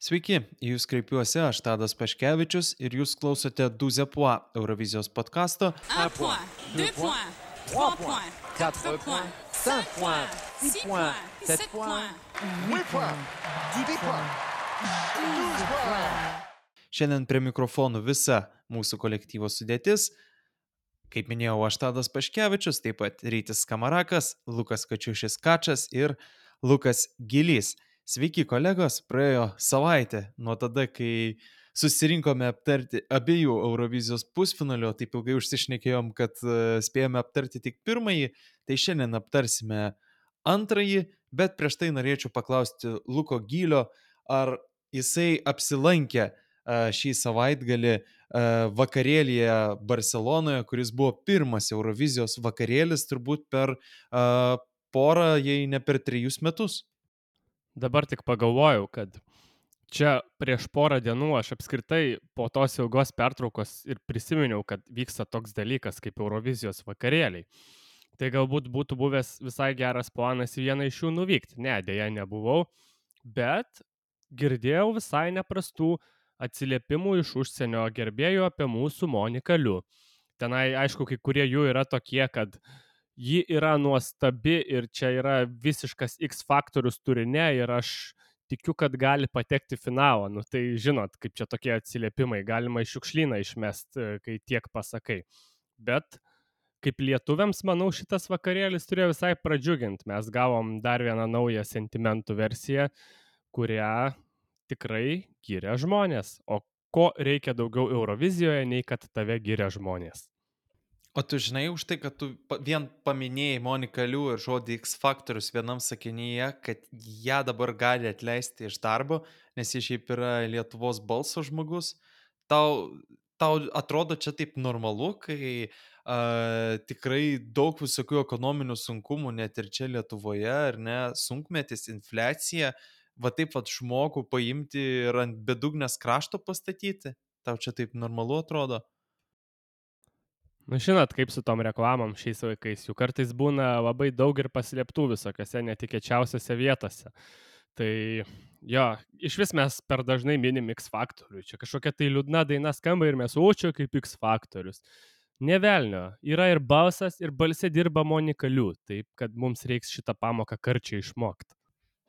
Sveiki, į Jūs kreipiuosi aš Tadas Paškevičius ir Jūs klausote Duzepua Eurovizijos podkasto. Un point, deux points, trois points, quatre points, cinq points, six points, sept points. 8 points, 10 points, 12 points. Šiandien prie mikrofonų visa mūsų kolektyvo sudėtis. Kaip minėjau, aš Tadas Paškevičius, taip pat Rytis Kamarakas, Lukas Kačiušis Kačas ir Lukas Gilys. Sveiki kolegos, praėjo savaitė nuo tada, kai susirinkome aptarti abiejų Eurovizijos pusfinalio, taip ilgai užsišnekėjom, kad e, spėjome aptarti tik pirmąjį, tai šiandien aptarsime antrąjį, bet prieš tai norėčiau paklausti Luko Gylio, ar jisai apsilankė e, šį savaitgalį e, vakarėlėje Barcelonoje, kuris buvo pirmas Eurovizijos vakarėlis turbūt per porą, jei ne per trejus metus. Dabar tik pagalvojau, kad čia prieš porą dienų aš apskritai po tos ilgos pertraukos ir prisiminiau, kad vyksta toks dalykas kaip Eurovizijos vakarėliai. Tai galbūt būtų buvęs visai geras planas į vieną iš jų nuvykti. Ne, dėja nebuvau, bet girdėjau visai neprastų atsiliepimų iš užsienio gerbėjų apie mūsų Moniką Liu. Tenai, aišku, kai kurie jų yra tokie, kad ji yra nuostabi ir čia yra visiškas X faktorius turinė ir aš tikiu, kad gali patekti finalą. Nu, tai žinot, kaip čia tokie atsiliepimai, galima iš šiukšlyną išmesti, kai tiek pasakai. Bet kaip lietuviams, manau, šitas vakarėlis turėjo visai pradžiuginti. Mes gavom dar vieną naują sentimentų versiją, kurią tikrai giria žmonės. O ko reikia daugiau Eurovizijoje, nei kad tave giria žmonės? O tu žinai už tai, kad tu vien paminėjai Moniką Liu ir žodį X faktorius vienam sakinyje, kad ją dabar gali atleisti iš darbo, nes jis šiaip yra Lietuvos balso žmogus. Tau, tau atrodo čia taip normalu, kai uh, tikrai daug visokių ekonominių sunkumų, net ir čia Lietuvoje, ar ne, sunkmetis, infliacija, va taip pat žmogų paimti ir ant bedugnės krašto pastatyti. Tau čia taip normalu atrodo? Nu, žinot, kaip su tom reklamom šiais laikais, jų kartais būna labai daug ir paslėptų visokiose netikėčiausiose vietose. Tai jo, iš vis mes per dažnai minim X faktorių. Čia kažkokia tai liūdna daina skamba ir mes uočio kaip X faktorius. Nevelnio, yra ir balsas, ir balsė dirba Monika Liu, taip kad mums reiks šitą pamoką karčiai išmokti.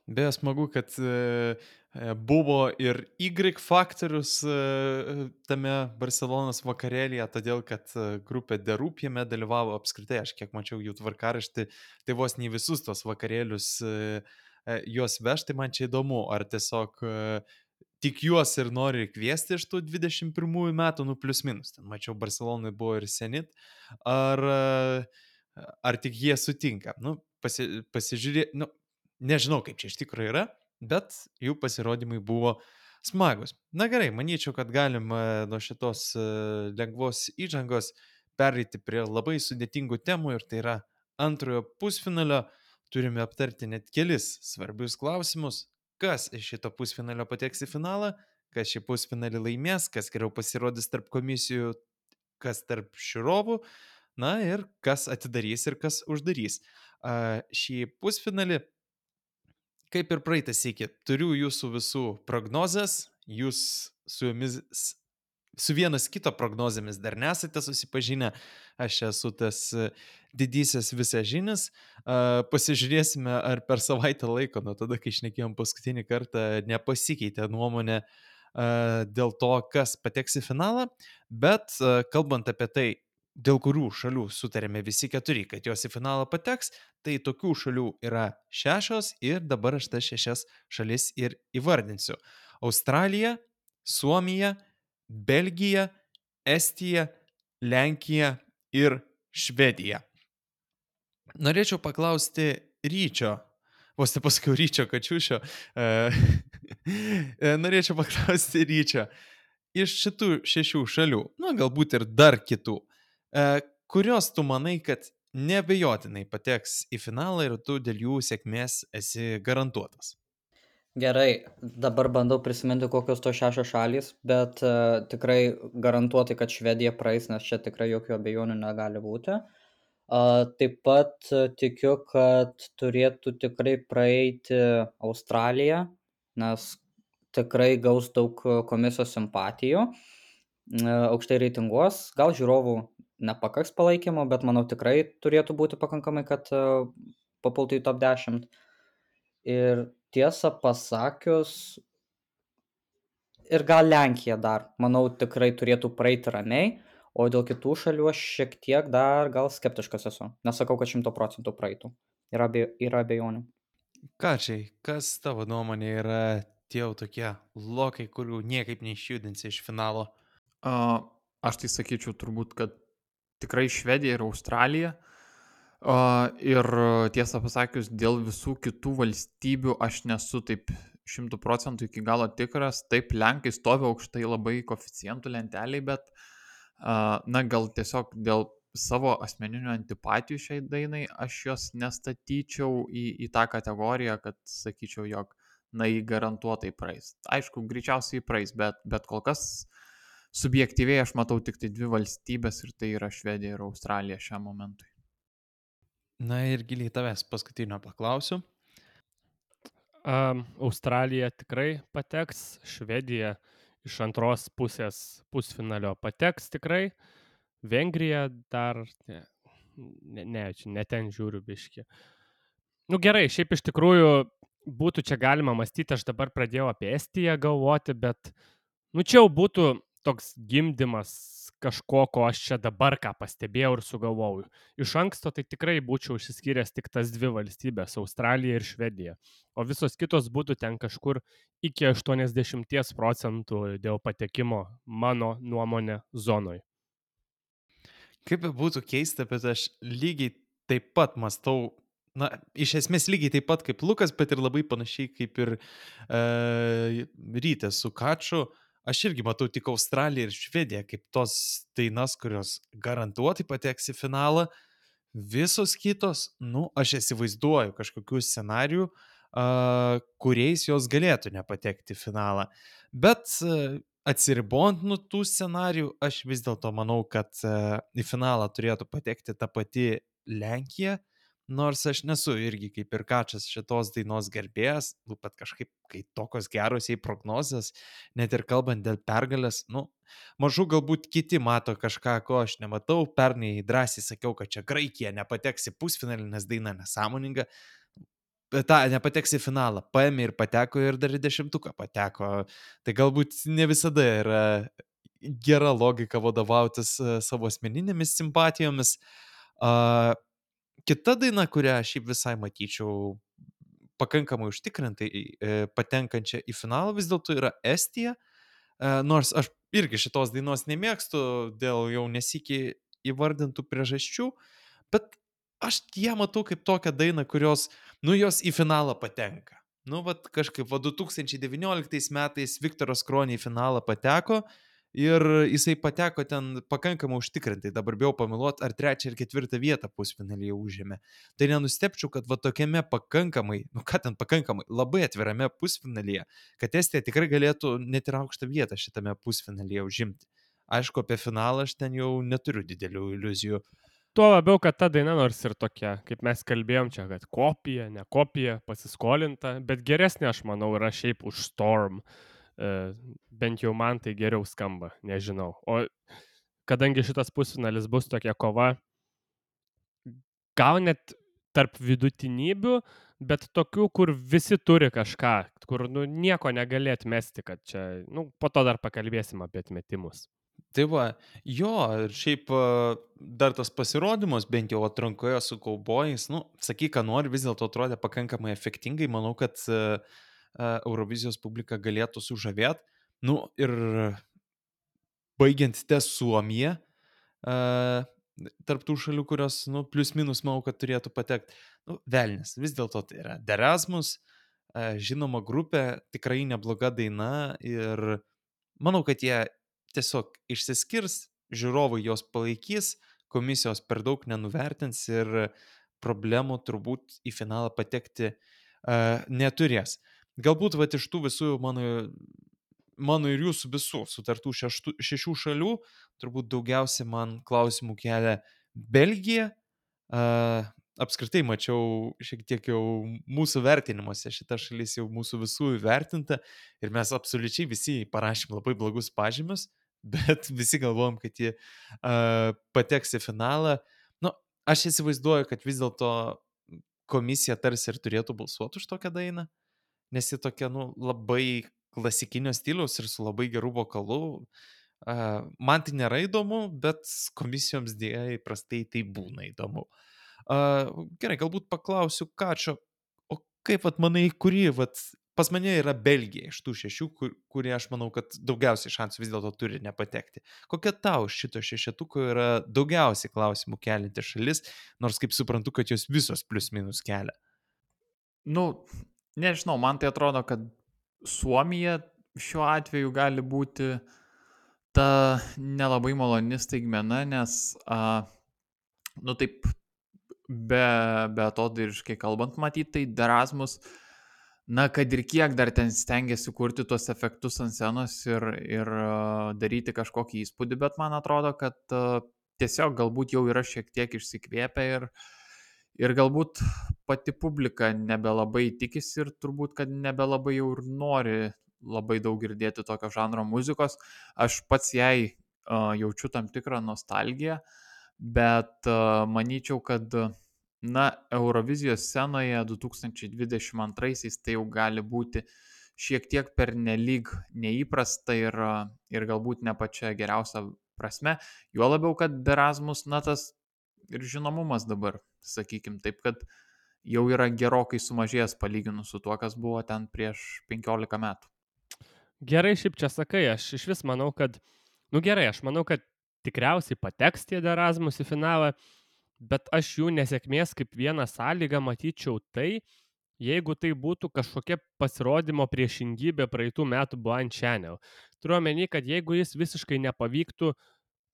Beje, smagu, kad e, e, buvo ir Y faktorius e, tame Barcelonos vakarėlėje, todėl kad grupė Derūp jame dalyvavo. Apskritai, aš kiek mačiau jų tvarkaraštį, tai vos ne visus tos vakarėlius juos vežti, man čia įdomu, ar tiesiog tik juos ir nori kviesti iš tų 21 metų, nu plus minus, ten mačiau Barcelonai buvo ir senit, ar, ar tik jie sutinka, nu, pasi, pasižiūrė, nu, nežinau kaip čia iš tikrųjų yra, bet jų pasirodymai buvo smagus. Na gerai, manyčiau, kad galim e, nuo šitos e, lengvos įžangos pereiti prie labai sudėtingų temų ir tai yra antrojo pusfinalio. Turime aptarti net kelis svarbius klausimus. Kas iš šito pusfinalio pateks į finalą, kas šį pusfinalį laimės, kas geriau pasirodys tarp komisijų, kas tarp žiūrovų, na ir kas atidarys ir kas uždarys. Šį pusfinalį kaip ir praeitą sėkį, turiu jūsų visų prognozes, jūs su jomis, su vienas kito prognozėmis dar nesate susipažinę, aš esu tas e, didysis visažinis, pasižiūrėsime, ar per savaitę laiko, nuo tada, kai išnekėjom paskutinį kartą, nepasikeitė nuomonė dėl to, kas pateks į finalą, bet a, kalbant apie tai, dėl kurių šalių sutarėme visi keturi, kad jos į finalą pateks, tai tokių šalių yra šešios ir dabar aš tas šešias šalis ir įvardinsiu. Australija, Suomija, Belgija, Estija, Lenkija ir Švedija. Norėčiau paklausti Ryčio, vos nepasakiau Ryčio Kačiušio, e, e, norėčiau paklausti Ryčio, iš šitų šešių šalių, na galbūt ir dar kitų, kurios tu manai, kad nebejotinai pateks į finalą ir tu dėl jų sėkmės esi garantuotas. Gerai, dabar bandau prisiminti, kokios to šešios šalys, bet uh, tikrai garantuotai, kad Švedija praeis, nes čia tikrai jokių abejonių negali būti. Uh, taip pat uh, tikiu, kad turėtų tikrai praeiti Australija, nes tikrai gaus daug komisijos simpatijų, aukštai reitinguos, gal žiūrovų nepakaks palaikymo, bet manau tikrai turėtų būti pakankamai, kad papultų į top 10. Ir tiesą pasakius, ir gal Lenkija dar, manau, tikrai turėtų praeiti ramiai, o dėl kitų šalių aš šiek tiek dar gal skeptiškas esu. Nesakau, kad šimto procentų praeitų. Yra, abe, yra abejonių. Ką čia, kas tavo nuomonė yra tie jau tokie lokai, kurių niekaip neišjudinsi iš finalo? Uh, aš tai sakyčiau turbūt, kad tikrai Švedija ir Australija. Ir tiesą pasakius, dėl visų kitų valstybių aš nesu taip šimtų procentų iki galo tikras. Taip, Lenkai stovi aukštai labai koficijantų lenteliai, bet, na, gal tiesiog dėl savo asmeninių antipatijų šiai dainai aš jos nestatyčiau į, į tą kategoriją, kad sakyčiau, jog, na, jį garantuotai praeis. Aišku, greičiausiai praeis, bet, bet kol kas subjektyviai aš matau tik tai dvi valstybės ir tai yra Švedija ir Australija šiam momentui. Na ir giliai tavęs paskutinio paklausiu. Um, Australija tikrai pateks, Švedija iš antros pusės pusfinalio pateks tikrai, Vengrija dar, ne, ne, ne, čia ne ten žiūriu biški. Nu gerai, šiaip iš tikrųjų būtų čia galima mąstyti, aš dabar pradėjau apie Estiją galvoti, bet, nu čia jau būtų toks gimdymas kažko, ko aš čia dabar ką pastebėjau ir sugalvojau. Iš anksto tai tikrai būčiau išsiskyręs tik tas dvi valstybės - Australija ir Švedija. O visos kitos būtų ten kažkur iki 80 procentų dėl patekimo, mano nuomonė, zonoj. Kaip būtų keista, bet aš lygiai taip pat mastau, na, iš esmės lygiai taip pat kaip Lukas, bet ir labai panašiai kaip ir e, rytė su Kaču. Aš irgi matau tik Australiją ir Švediją kaip tos dainas, kurios garantuotai pateks į finalą. Visos kitos, nu, aš įsivaizduoju kažkokių scenarių, uh, kuriais jos galėtų nepatekti į finalą. Bet uh, atsiribojant nuo tų scenarių, aš vis dėlto manau, kad uh, į finalą turėtų patekti ta pati Lenkija, Nors aš nesu irgi kaip ir kačias šitos dainos gerbėjas, nu, bet kažkaip, kai tokios geros jai prognozijas, net ir kalbant dėl pergalės, nu, mažų galbūt kiti mato kažką, ko aš nematau. Pernai drąsiai sakiau, kad čia Graikija nepateks į pusfinalį, nes daina nesąmoninga. Tą nepateks į finalą. Paėmė ir pateko ir dar į dešimtuką pateko. Tai galbūt ne visada yra gera logika vadovautis e, savo asmeninėmis simpatijomis. Kita daina, kurią šiaip visai matyčiau pakankamai užtikrintai e, patenkančią į finalą, vis dėlto yra Estija. E, nors aš irgi šitos dainos nemėgstu dėl jau nesikį įvardintų priežasčių, bet aš ją matau kaip tokią dainą, kurios, nu, jos į finalą patenka. Nu, vad kažkaip, va 2019 metais Viktoras Kronė į finalą pateko, uh, ir jisai pateko ten pakankamai užtikrintai, dabar bijau pameluoti, ar trečią ir ketvirtą vietą pusfinalyje užėmė. Tai nenustepčiau, kad va tokiame pakankamai, nu ką ten pakankamai, labai atvirame pusfinalyje, kad Estija tikrai galėtų net ir aukštą vietą šitame pusfinalyje užimti. Aišku, apie finalą aš ten jau neturiu didelių iliuzijų. Tuo labiau, kad ta daina nors ir tokia, kaip mes kalbėjom čia, kad kopija, ne kopija, pasiskolinta, bet geresnė, aš manau, yra šiaip už Storm. Uh, bent jau man tai geriau skamba, nežinau. O kadangi šitas pusfinalis bus tokia kova, gal net tarp vidutinybių, bet tokių, kur visi turi kažką, kur nu, nieko negali atmesti, kad čia, nu, po to dar pakalbėsim apie atmetimus. Tai va, jo, ir šiaip dar tas pasirodymas, bent jau atrankoje su kaubojais, nu, sakyk, ką nori, vis dėlto atrodė pakankamai efektingai, manau, kad uh, Eurovizijos publika galėtų sužavėti. Nu ir baigiant ties Suomiją, tarp tų šalių, kurios, nu, plius minus, manau, kad turėtų patekti. Nu, Velnis, vis dėlto tai yra Derasmus, žinoma grupė, tikrai nebloga daina ir manau, kad jie tiesiog išsiskirs, žiūrovai jos palaikys, komisijos per daug nenuvertins ir problemų turbūt į finalą patekti uh, neturės. Galbūt va iš tų visų mano, mano ir jūsų visų sutartų šeštų, šešių šalių, turbūt daugiausiai man klausimų kelia Belgija. apskritai mačiau šiek tiek jau mūsų vertinimuose, šita šalis jau mūsų visų įvertinta ir mes absoliučiai visi parašėm labai blogus pažymius, bet visi galvojom, kad jie uh, pateks į finalą. Nu, aš įsivaizduoju, kad vis dėlto komisija tarsi ir turėtų balsuoti už tokią dainą, nes ji tokia, nu, labai klasikinio stiliaus ir su labai geru vokalu. Uh, man tai nėra įdomu, bet komisijoms dėja įprastai tai būna įdomu. Uh, gerai, galbūt paklausiu Kačio, o kaip vat manai, kuri vat pas mane yra Belgija iš tų šešių, kur, kurie aš manau, kad daugiausiai šansų vis dėlto turi nepatekti. Kokia tau šito šešetuko yra daugiausiai klausimų kelinti šalis, nors kaip suprantu, kad jos visos plus minus kelia? Nu, nežinau, man tai atrodo, kad Suomija šiuo atveju gali būti ta nelabai maloni staigmena, nes, a, nu taip, be, be to diriškai kalbant, matyti, tai Erasmus na, kad ir kiek dar ten stengiasi kurti tuos efektus ant scenos ir, ir daryti kažkokį įspūdį, bet man atrodo, kad tiesiog galbūt jau yra šiek tiek išsikvėpę ir, ir galbūt pati publika nebelabai tikisi ir turbūt, kad nebelabai jau ir nori labai daug girdėti tokio žanro muzikos. Aš pats jai uh, jaučiu tam tikrą nostalgiją, bet uh, manyčiau, kad na, Eurovizijos scenoje 2022-aisiais tai jau gali būti šiek tiek pernelyg neįprasta ir, ir galbūt ne pačia geriausia prasme. Juo labiau, kad Erasmus, na, tas ir žinomumas dabar, sakykim, taip, kad jau yra gerokai sumažėjęs palyginus su tuo, kas buvo ten prieš 15 metų. Gerai, šiaip čia sakai, aš iš vis manau, kad, nu gerai, aš manau, kad tikriausiai pateks tie Erasmus į finalą, bet aš jų nesėkmės kaip vieną sąlygą matyčiau tai, jeigu tai būtų kažkokia pasirodymo priešingybė praeitų metų Blind Channel. Turiu omeny, kad jeigu jis visiškai nepavyktų,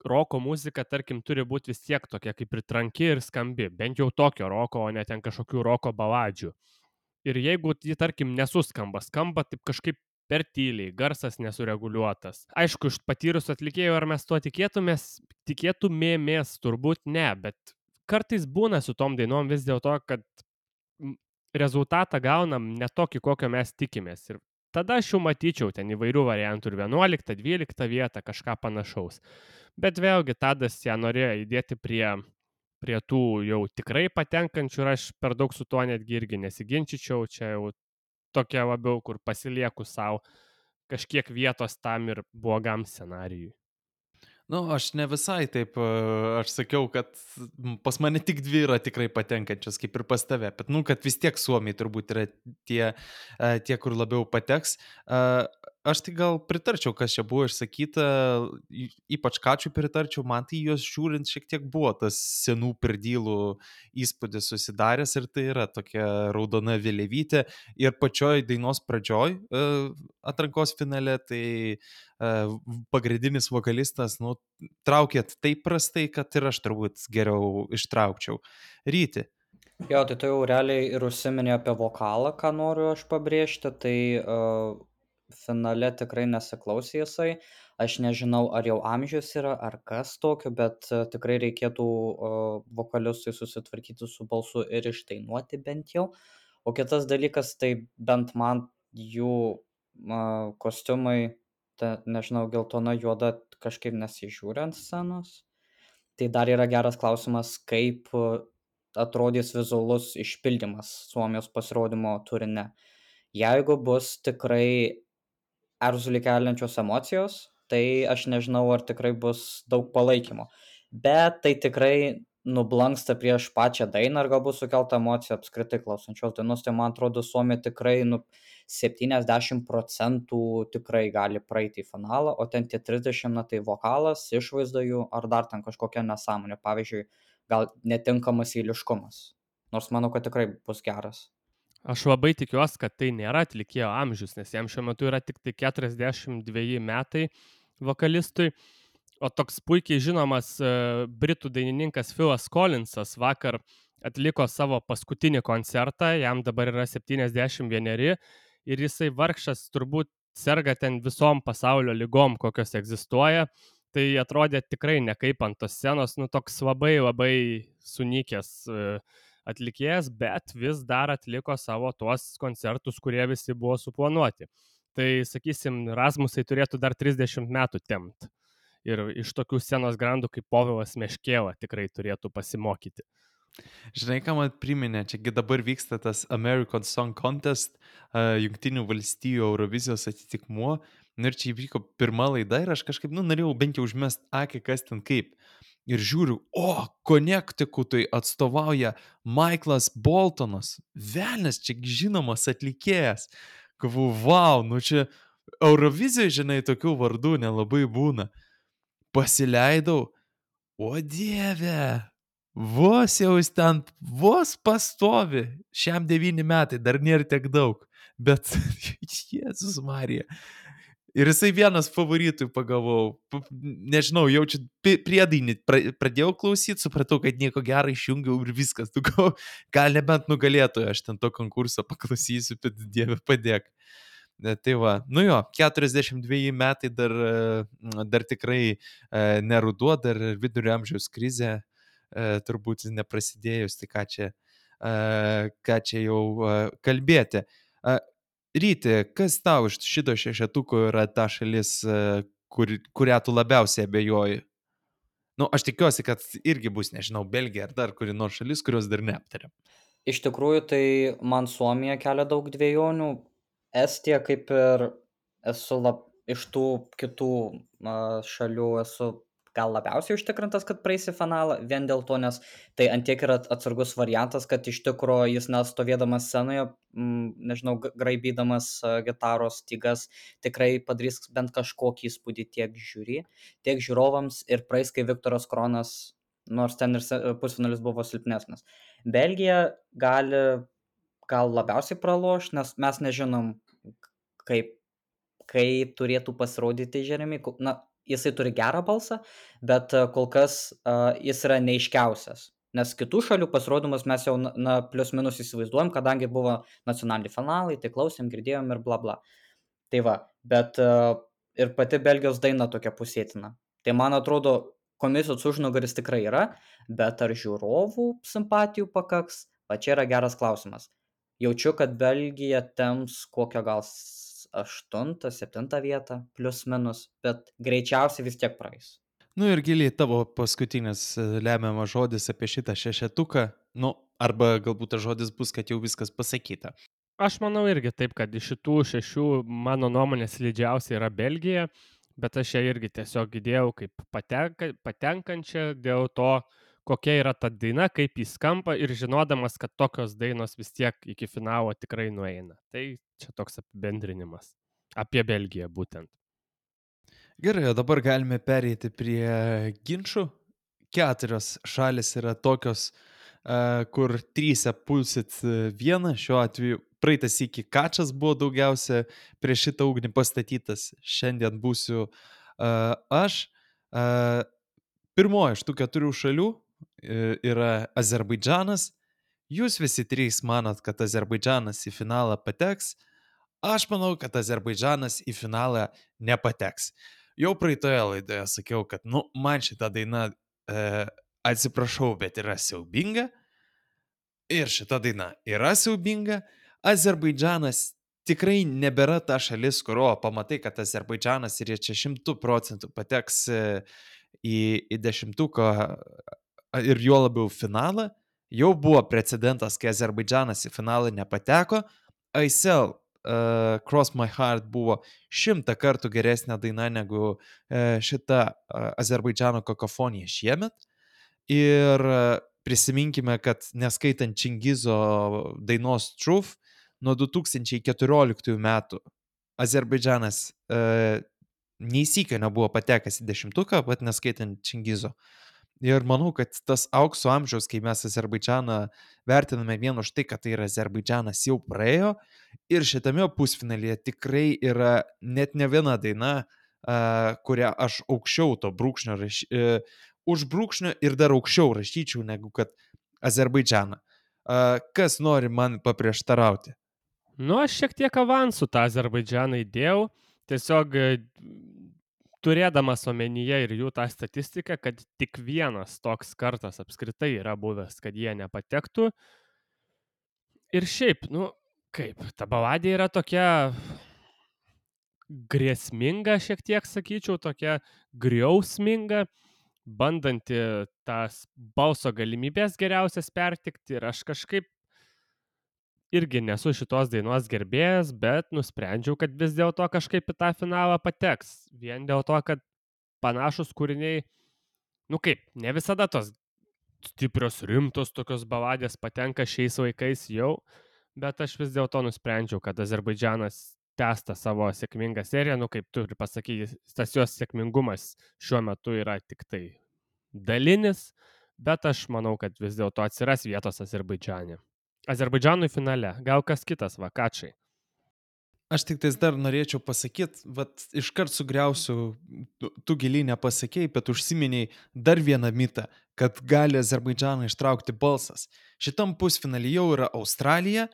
roko muzika, tarkim, turi būti vis tiek tokia kaip ir tranki ir skambi, bent jau tokio roko, o ne ten kažkokių roko baladžių. Ir jeigu ji, tarkim, nesuskamba, skamba taip kažkaip per tyliai, garsas nesureguliuotas. Aišku, iš patyrus atlikėjų ar mes tuo tikėtumės, tikėtumėmės, turbūt ne, bet kartais būna su tom dainom vis dėlto, kad rezultatą gaunam ne tokį, kokio mes tikimės. Ir tada aš jau matyčiau ten įvairių variantų ir 11, 12 vietą, kažką panašaus. Bet vėlgi Tadas ją norėjo įdėti prie, prie tų jau tikrai patenkančių ir aš per daug su tuo netgi irgi nesiginčičiau, čia jau tokia labiau, kur pasilieku savo kažkiek vietos tam ir blogam scenarijui. Nu, aš ne visai taip, aš sakiau, kad pas mane tik dvi yra tikrai patenkančios, kaip ir pas tave, bet, nu, kad vis tiek Suomiai turbūt yra tie, tie kur labiau pateks. Aš tai gal pritarčiau, kas čia buvo išsakyta, ypač kačių pritarčiau, man tai juos žiūrint šiek tiek buvo tas senų perdylų įspūdis susidaręs ir tai yra tokia raudona vėliavytė. Ir pačioj dainos pradžioj atrankos finale, tai pagrindinis vokalistas, nu, traukėt taip prastai, kad ir aš turbūt geriau ištraukčiau. Ryti. Jo, tai tu jau realiai ir užsiminė apie vokalą, ką noriu aš pabrėžti, tai uh, finale tikrai nesiklausė jisai. Aš nežinau, ar jau amžius yra, ar kas tokio, bet uh, tikrai reikėtų uh, vokalistui susitvarkyti su balsu ir ištainuoti bent jau. O kitas dalykas, tai bent man jų uh, kostiumai, ta, nežinau, geltona, juoda kažkaip nesižiūri ant scenos. Tai dar yra geras klausimas, kaip atrodys vizualus išpildymas Suomijos pasirodymo turine. Jeigu bus tikrai erzulį keliančios emocijos, tai aš nežinau, ar tikrai bus daug palaikymo. Bet tai tikrai nublanksta prieš pačią dainą ir galbūt sukelta emocija apskritai klausančios dainos, tai man atrodo, Suomija tikrai nu, 70 procentų tikrai gali praeiti į finalą, o ten tie 30, na tai vokalas, išvaizda jų ar dar ten kažkokia nesąmonė, pavyzdžiui, gal netinkamas eiliškumas. Nors manau, kad tikrai bus geras. Aš labai tikiuosi, kad tai nėra atlikėjo amžius, nes jam šiuo metu yra tik tai 42 metai vokalistui. O toks puikiai žinomas e, britų dainininkas Philas Collinsas vakar atliko savo paskutinį koncertą, jam dabar yra 71 ir jisai vargšas turbūt serga ten visom pasaulio lygom, kokios egzistuoja. Tai atrodė tikrai ne kaip ant tos scenos, nu toks labai labai sunykęs uh, atlikėjas, bet vis dar atliko savo tuos koncertus, kurie visi buvo suplanuoti. Tai, sakysim, Rasmusai turėtų dar 30 metų tempt. Ir iš tokių scenos grandų kaip Povilas Meškėla tikrai turėtų pasimokyti. Žinai, ką man priminė, čiagi dabar vyksta tas American Song Contest, uh, Junktinių valstijų Eurovizijos atitikmuo. Nu ir čia įvyko pirma laida ir aš kažkaip, nu, norėjau bent jau užmest akį, kas ten kaip. Ir žiūriu, o, Connecticutui atstovauja Michaelas Boltonas. Velnes, čia žinomas atlikėjas. Galvoju, wow, nu čia Eurovizijoje, žinai, tokių vardų nelabai būna. Pasileidau, o dieve, vos jau jis ten, vos pastovi, šiam devyni metai, dar nėra tiek daug, bet Jėzus Marija. Ir jisai vienas favoritų pagavau, nežinau, jaučiu priedainį, pra- pradėjau klausyti, supratau, kad nieko gero išjungiau ir viskas, tu gal, gal nebent nugalėtoju, aš ten to konkurso paklausysiu, bet Dieve padėk. E, Tai va, nu jo, 42 metai dar, e, dar tikrai e, neruduo, dar vidurio amžiaus krizė turbūt neprasidėjus, tai ką čia, ką čia jau kalbėti. Ryti, kas tau iš šito šešetuko yra ta šalis, e, kur, kurią tu labiausiai abejoji? Nu, aš tikiuosi, kad irgi bus, nežinau, Belgija ar dar kuri nors šalis, kurios dar neaptarėm. Iš tikrųjų, tai man Suomija kelia daug dviejonių. Estija kaip ir esu lab, iš tų kitų šalių esu gal labiausiai užtikrintas, kad praeisi finalą, vien dėl to, nes tai antiek yra atsargus variantas, kad iš tikrųjų jis nestovėdamas scenoje, m, nežinau, g- graibydamas a, gitaros stygas, tikrai padarys bent kažkokį įspūdį tiek žiūri, tiek žiūrovams ir praeis, kai Viktoras Kronas, nors ten ir se- pusfinalis buvo silpnesnis. Belgija gali gal labiausiai praloš, nes mes nežinom, kaip, kaip turėtų pasirodyti Jeremy. Ko- Na, jisai turi gerą balsą, bet a, kol kas a, jis yra neiškiausias. Nes kitų šalių pasirodymus mes jau, na, plius minus įsivaizduojam, kadangi buvo nacionaliniai finalai, tai klausėm, girdėjom ir bla bla. Tai va, bet a, ir pati Belgijos daina tokia pusėtina. Tai man atrodo, komisijos užnugaris tikrai yra, bet ar žiūrovų simpatijų pakaks, va čia yra geras klausimas. Jaučiu, kad Belgija temps kokią gal aštuntą, septintą vietą, plus minus, bet greičiausiai vis tiek praeis. Nu ir giliai tavo paskutinis e, lemiamas žodis apie šitą šešetuką, nu, arba galbūt tas žodis bus, kad jau viskas pasakyta. Aš manau irgi taip, kad iš šitų šešių mano nuomonės lydžiausia yra Belgija, bet aš ją irgi tiesiog įdėjau kaip patenka, patenkančią dėl to, kokia yra ta daina, kaip jis skamba ir žinodamas, kad tokios dainos vis tiek iki finalo tikrai nueina. Tai čia toks apibendrinimas. Apie Belgiją būtent. Gerai, o dabar galime pereiti prie ginčių. Keturios šalis yra tokios, e, kur trysę pulsit e, vieną, šiuo atveju praeitas iki kačas buvo daugiausia prie šitą ugnį pastatytas, šiandien būsiu e, aš. E, Pirmoji iš tų keturių šalių yra Azerbaidžanas. Jūs visi trys manot, kad Azerbaidžanas į finalą pateks. Aš manau, kad Azerbaidžanas į finalą nepateks. Jau praeitoje laidoje sakiau, kad, nu, man šita daina, e, atsiprašau, bet yra siaubinga. Ir šita daina yra siaubinga. Azerbaidžanas tikrai nebėra ta šalis, kurio pamatai, kad Azerbaidžanas ir jie čia šimtų procentų pateks e, į, į dešimtuką ir juo labiau finalą. Jau buvo precedentas, kai Azerbaidžanas į finalą nepateko. Aisel uh, Cross My Heart buvo šimtą kartų geresnė daina negu uh, šita uh, Azerbaidžano kakofonija šiemet. Ir uh, prisiminkime, kad neskaitant Čingizo dainos Truth, nuo 2014 metų Azerbaidžanas uh, neįsikio nebuvo patekęs į dešimtuką, bet neskaitant Čingizo. Ir manau, kad tas aukso amžiaus, kai mes Azerbaidžaną vertiname vien už tai, kad tai yra Azerbaidžanas jau praėjo. Ir šitame pusfinalyje tikrai yra net ne viena daina, uh, kurią aš aukščiau to brūkšnio, raš, uh, už brūkšnio ir dar aukščiau rašyčiau negu kad Azerbaidžaną. Uh, kas nori man paprieštarauti? Nu, aš šiek tiek avansų tą Azerbaidžianą įdėjau. Tiesiog e, turėdamas omenyje ir jų tą statistiką, kad tik vienas toks kartas apskritai yra buvęs, kad jie nepatektų. Ir šiaip, nu, kaip, ta baladė yra tokia grėsminga, šiek tiek sakyčiau, tokia griausminga, bandanti tas balso galimybės geriausias pertikti ir aš kažkaip irgi nesu šitos dainos gerbėjas, bet nusprendžiau, kad vis dėlto kažkaip į tą finalą pateks. Vien dėl to, kad panašus kūriniai, nu kaip, ne visada tos stiprios, rimtos tokios baladės patenka šiais laikais jau, bet aš vis dėlto nusprendžiau, kad Azerbaidžianas tęsta savo sėkmingą seriją, nu kaip tu ir pasakyti, tas jos sėkmingumas šiuo metu yra tik tai dalinis, bet aš manau, kad vis dėlto atsiras vietos Azerbaidžiane. Azerbaidžanui finale, gal kas kitas, vakačiai. Aš tik tais dar norėčiau pasakyti, vad iškart sugriausiu, tu, tu giliai nepasakėjai, bet užsiminiai dar vieną mitą, kad gali Azerbaidžaną ištraukti balsas. Šitam pusfinalį jau yra Australija,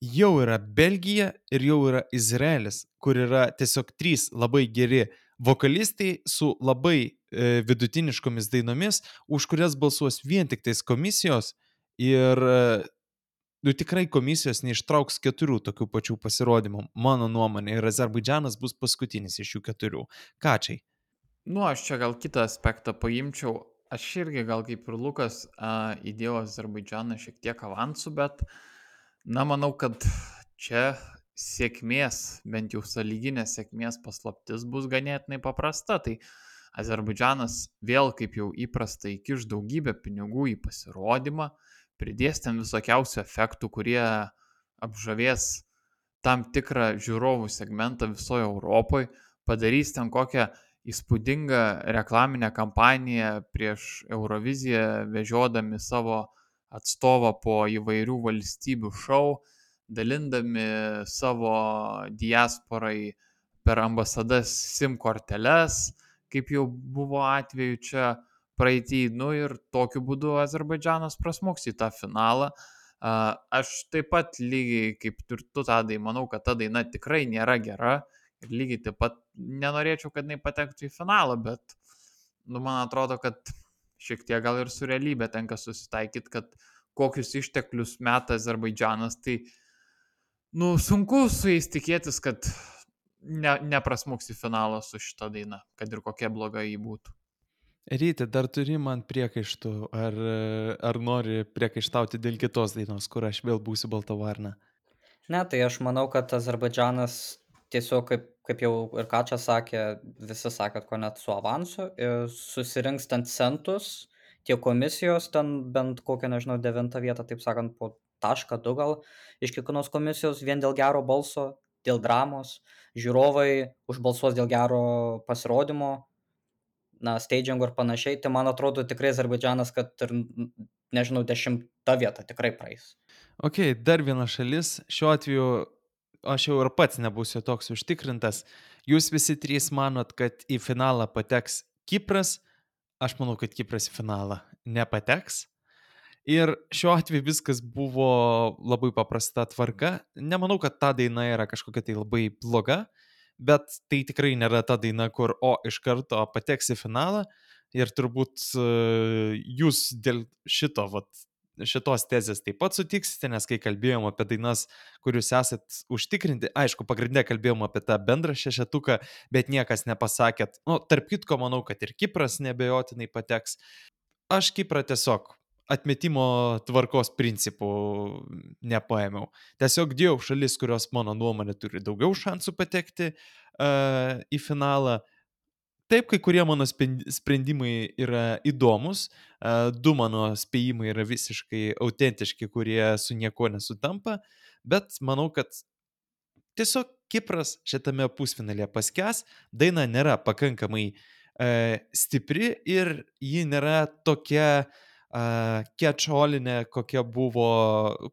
jau yra Belgija ir jau yra Izraelis, kur yra tiesiog trys labai geri vokalistai su labai e, vidutiniškomis dainomis, už kurias balsuos vien tik tais komisijos ir e, nu tikrai komisijos neištrauks keturių tokių pačių pasirodymų, mano nuomonė, ir Azerbaidžianas bus paskutinis iš jų keturių. Kačiai. Nu, aš čia gal kitą aspektą paimčiau. Aš irgi gal kaip ir Lukas a, įdėjau Azerbaidžianą šiek tiek avansų, bet, na, manau, kad čia sėkmės, bent jau saliginės sėkmės paslaptis bus ganėtinai paprasta. Tai Azerbaidžianas vėl, kaip jau įprasta, įkiš daugybę pinigų į pasirodymą, pridės ten visokiausių efektų, kurie apžavės tam tikrą žiūrovų segmentą visoje Europoje, padarys ten kokią įspūdingą reklaminę kampaniją prieš Euroviziją, vežiodami savo atstovą po įvairių valstybių šou, dalindami savo diasporai per ambasadas SIM korteles, kaip jau buvo atveju čia praeitį, nu ir tokiu būdu Azerbaidžanas prasmuks į tą finalą. Aš taip pat lygiai kaip ir tu tadai, manau, kad ta daina tikrai nėra gera ir lygiai taip pat nenorėčiau, kad jinai patektų į finalą, bet nu, man atrodo, kad šiek tiek gal ir su realybė tenka susitaikyti, kad kokius išteklius meta Azerbaidžanas, tai nu, sunku su jais tikėtis, kad ne, neprasmuks į finalą su šita daina, kad ir kokia bloga jį būtų. Ryti, dar turi man priekaištų, ar, ar nori priekaištauti dėl kitos dainos, kur aš vėl būsiu balta varna? Ne, tai aš manau, kad Azerbaidžanas tiesiog, kaip, kaip jau ir ką čia sakė, visi sakė, ko net su avansu, susirinks ten centus, tie komisijos ten bent kokią, nežinau, devintą vietą, taip sakant, po tašką du gal iš kiekvienos komisijos vien dėl gero balso, dėl dramos, žiūrovai užbalsuos dėl gero pasirodymo, na, stagingo ir panašiai, tai man atrodo tikrai Azerbaidžianas, kad ir, nežinau, dešimta vieta tikrai praeis. Ok, dar viena šalis, šiuo atveju aš jau ir pats nebūsiu toks užtikrintas. Jūs visi trys manot, kad į finalą pateks Kipras, aš manau, kad Kipras į finalą nepateks. Ir šiuo atveju viskas buvo labai paprasta tvarka. Nemanau, kad ta daina yra kažkokia tai labai bloga bet tai tikrai nėra ta daina, kur o iš karto pateks į finalą ir turbūt e, jūs dėl šito, vat, šitos tezės taip pat sutiksite, nes kai kalbėjom apie dainas, kur jūs esat užtikrinti, aišku, pagrindė kalbėjom apie tą bendrą šešetuką, bet niekas nepasakėt, nu, tarp kitko manau, kad ir Kipras nebejotinai pateks. Aš Kiprą tiesiog atmetimo tvarkos principų nepaėmiau. Tiesiog dėjau šalis, kurios mano nuomonė turi daugiau šansų patekti uh, į finalą. Taip, kai kurie mano sprendimai yra įdomus, uh, du mano spėjimai yra visiškai autentiški, kurie su nieko nesutampa, bet manau, kad tiesiog Kipras šitame pusfinalėje paskes, daina nėra pakankamai uh, stipri ir ji nėra tokia uh, kečolinė, kokia buvo,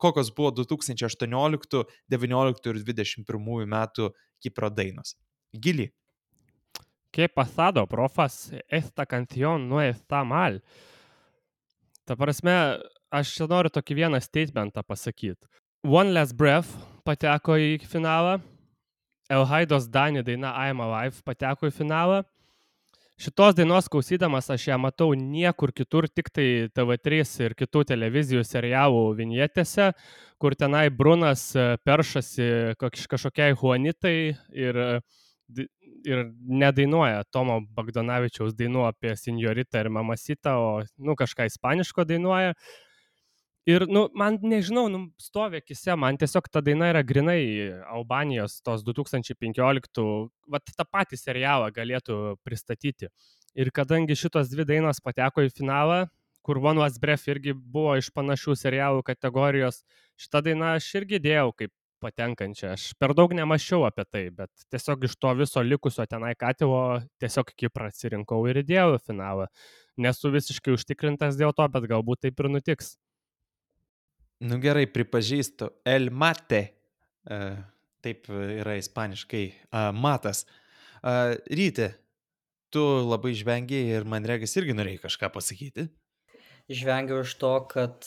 kokios buvo 2018, 19 ir 21 metų Kipro dainos. Gili. ¿Qué pasado, profas? Esta canción no está mal. Ta prasme, aš čia noriu tokį vieną statementą pasakyti. One Last Breath pateko į finalą, Elhaidos Dani daina I'm Alive pateko į finalą, šitos dainos klausydamas aš ją matau niekur kitur, tik tai TV3 ir kitų televizijų serialų vinjetėse, kur tenai Brunas e, peršasi kažkokiai Juanitai ir, ir nedainuoja Tomo Bagdonavičiaus dainų apie senjoritą ir mamasitą, o nu, kažką ispaniško dainuoja. Ir, nu, man nežinau, nu, stovi akise, man tiesiog ta daina yra grinai Albanijos tos 2015, va tą patį serialą galėtų pristatyti. Ir kadangi šitos dvi dainos pateko į finalą, kur One Was Breath irgi buvo iš panašių serialų kategorijos, šitą dainą aš irgi dėjau kaip patenkančią. Aš per daug nemašiau apie tai, bet tiesiog iš to viso likusio tenai katilo tiesiog Kiprą atsirinkau ir įdėjau į finalą. Nesu visiškai užtikrintas dėl to, bet galbūt taip ir nutiks. Nu gerai, pripažįstu. El mate. Uh, taip yra ispaniškai. Uh, matas. Uh, Ryti, tu labai žvengiai ir man regis irgi norėjai kažką pasakyti. Žvengiu iš to, kad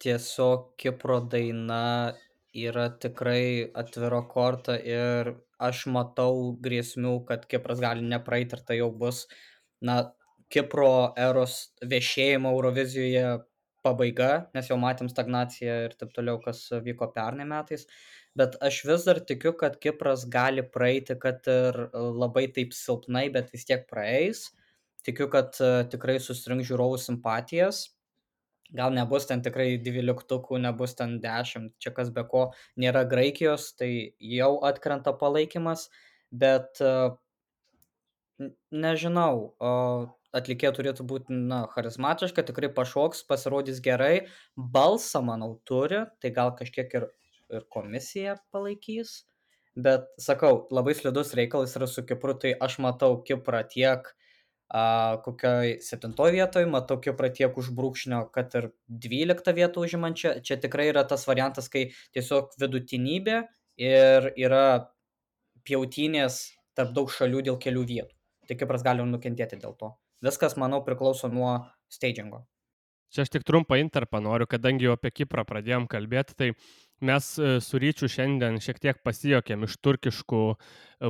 tiesiog Kipro daina yra tikrai atviro korta ir aš matau grėsmių, kad Kipras gali nepraeiti ir tai jau bus, na, Kipro eros viešėjimo Eurovizijoje pabaiga, nes jau matėm stagnaciją ir taip toliau, kas vyko pernai metais. Bet aš vis dar tikiu, kad Kipras gali praeiti, kad ir labai taip silpnai, bet vis tiek praeis. Tikiu, kad e, tikrai susirink žiūrovų simpatijas. Gal nebus ten tikrai dvyliktukų, nebus ten dešimt, čia kas be ko nėra Graikijos, tai jau atkrenta palaikymas, bet e, nežinau, atlikėja turėtų būti, na, charizmatiška, tikrai pašoks, pasirodys gerai, balsą, manau, turi, tai gal kažkiek ir, ir komisija palaikys, bet, sakau, labai slidus reikalas yra su Kipru, tai aš matau Kiprą tiek a, kokioj septintoje vietoje, matau Kiprą tiek už brūkšnio, kad ir dvyliktą vietą užimančią, čia tikrai yra tas variantas, kai tiesiog vidutinybė ir yra pjautinės tarp daug šalių dėl kelių vietų. Tai Kipras gali nukentėti dėl to. Viskas, manau, priklauso nuo stagingo. Čia aš tik trumpą interpą noriu, kadangi jau apie Kiprą pradėjom kalbėti, tai mes e, su ryčiu šiandien šiek tiek pasijokėm iš turkiškų e,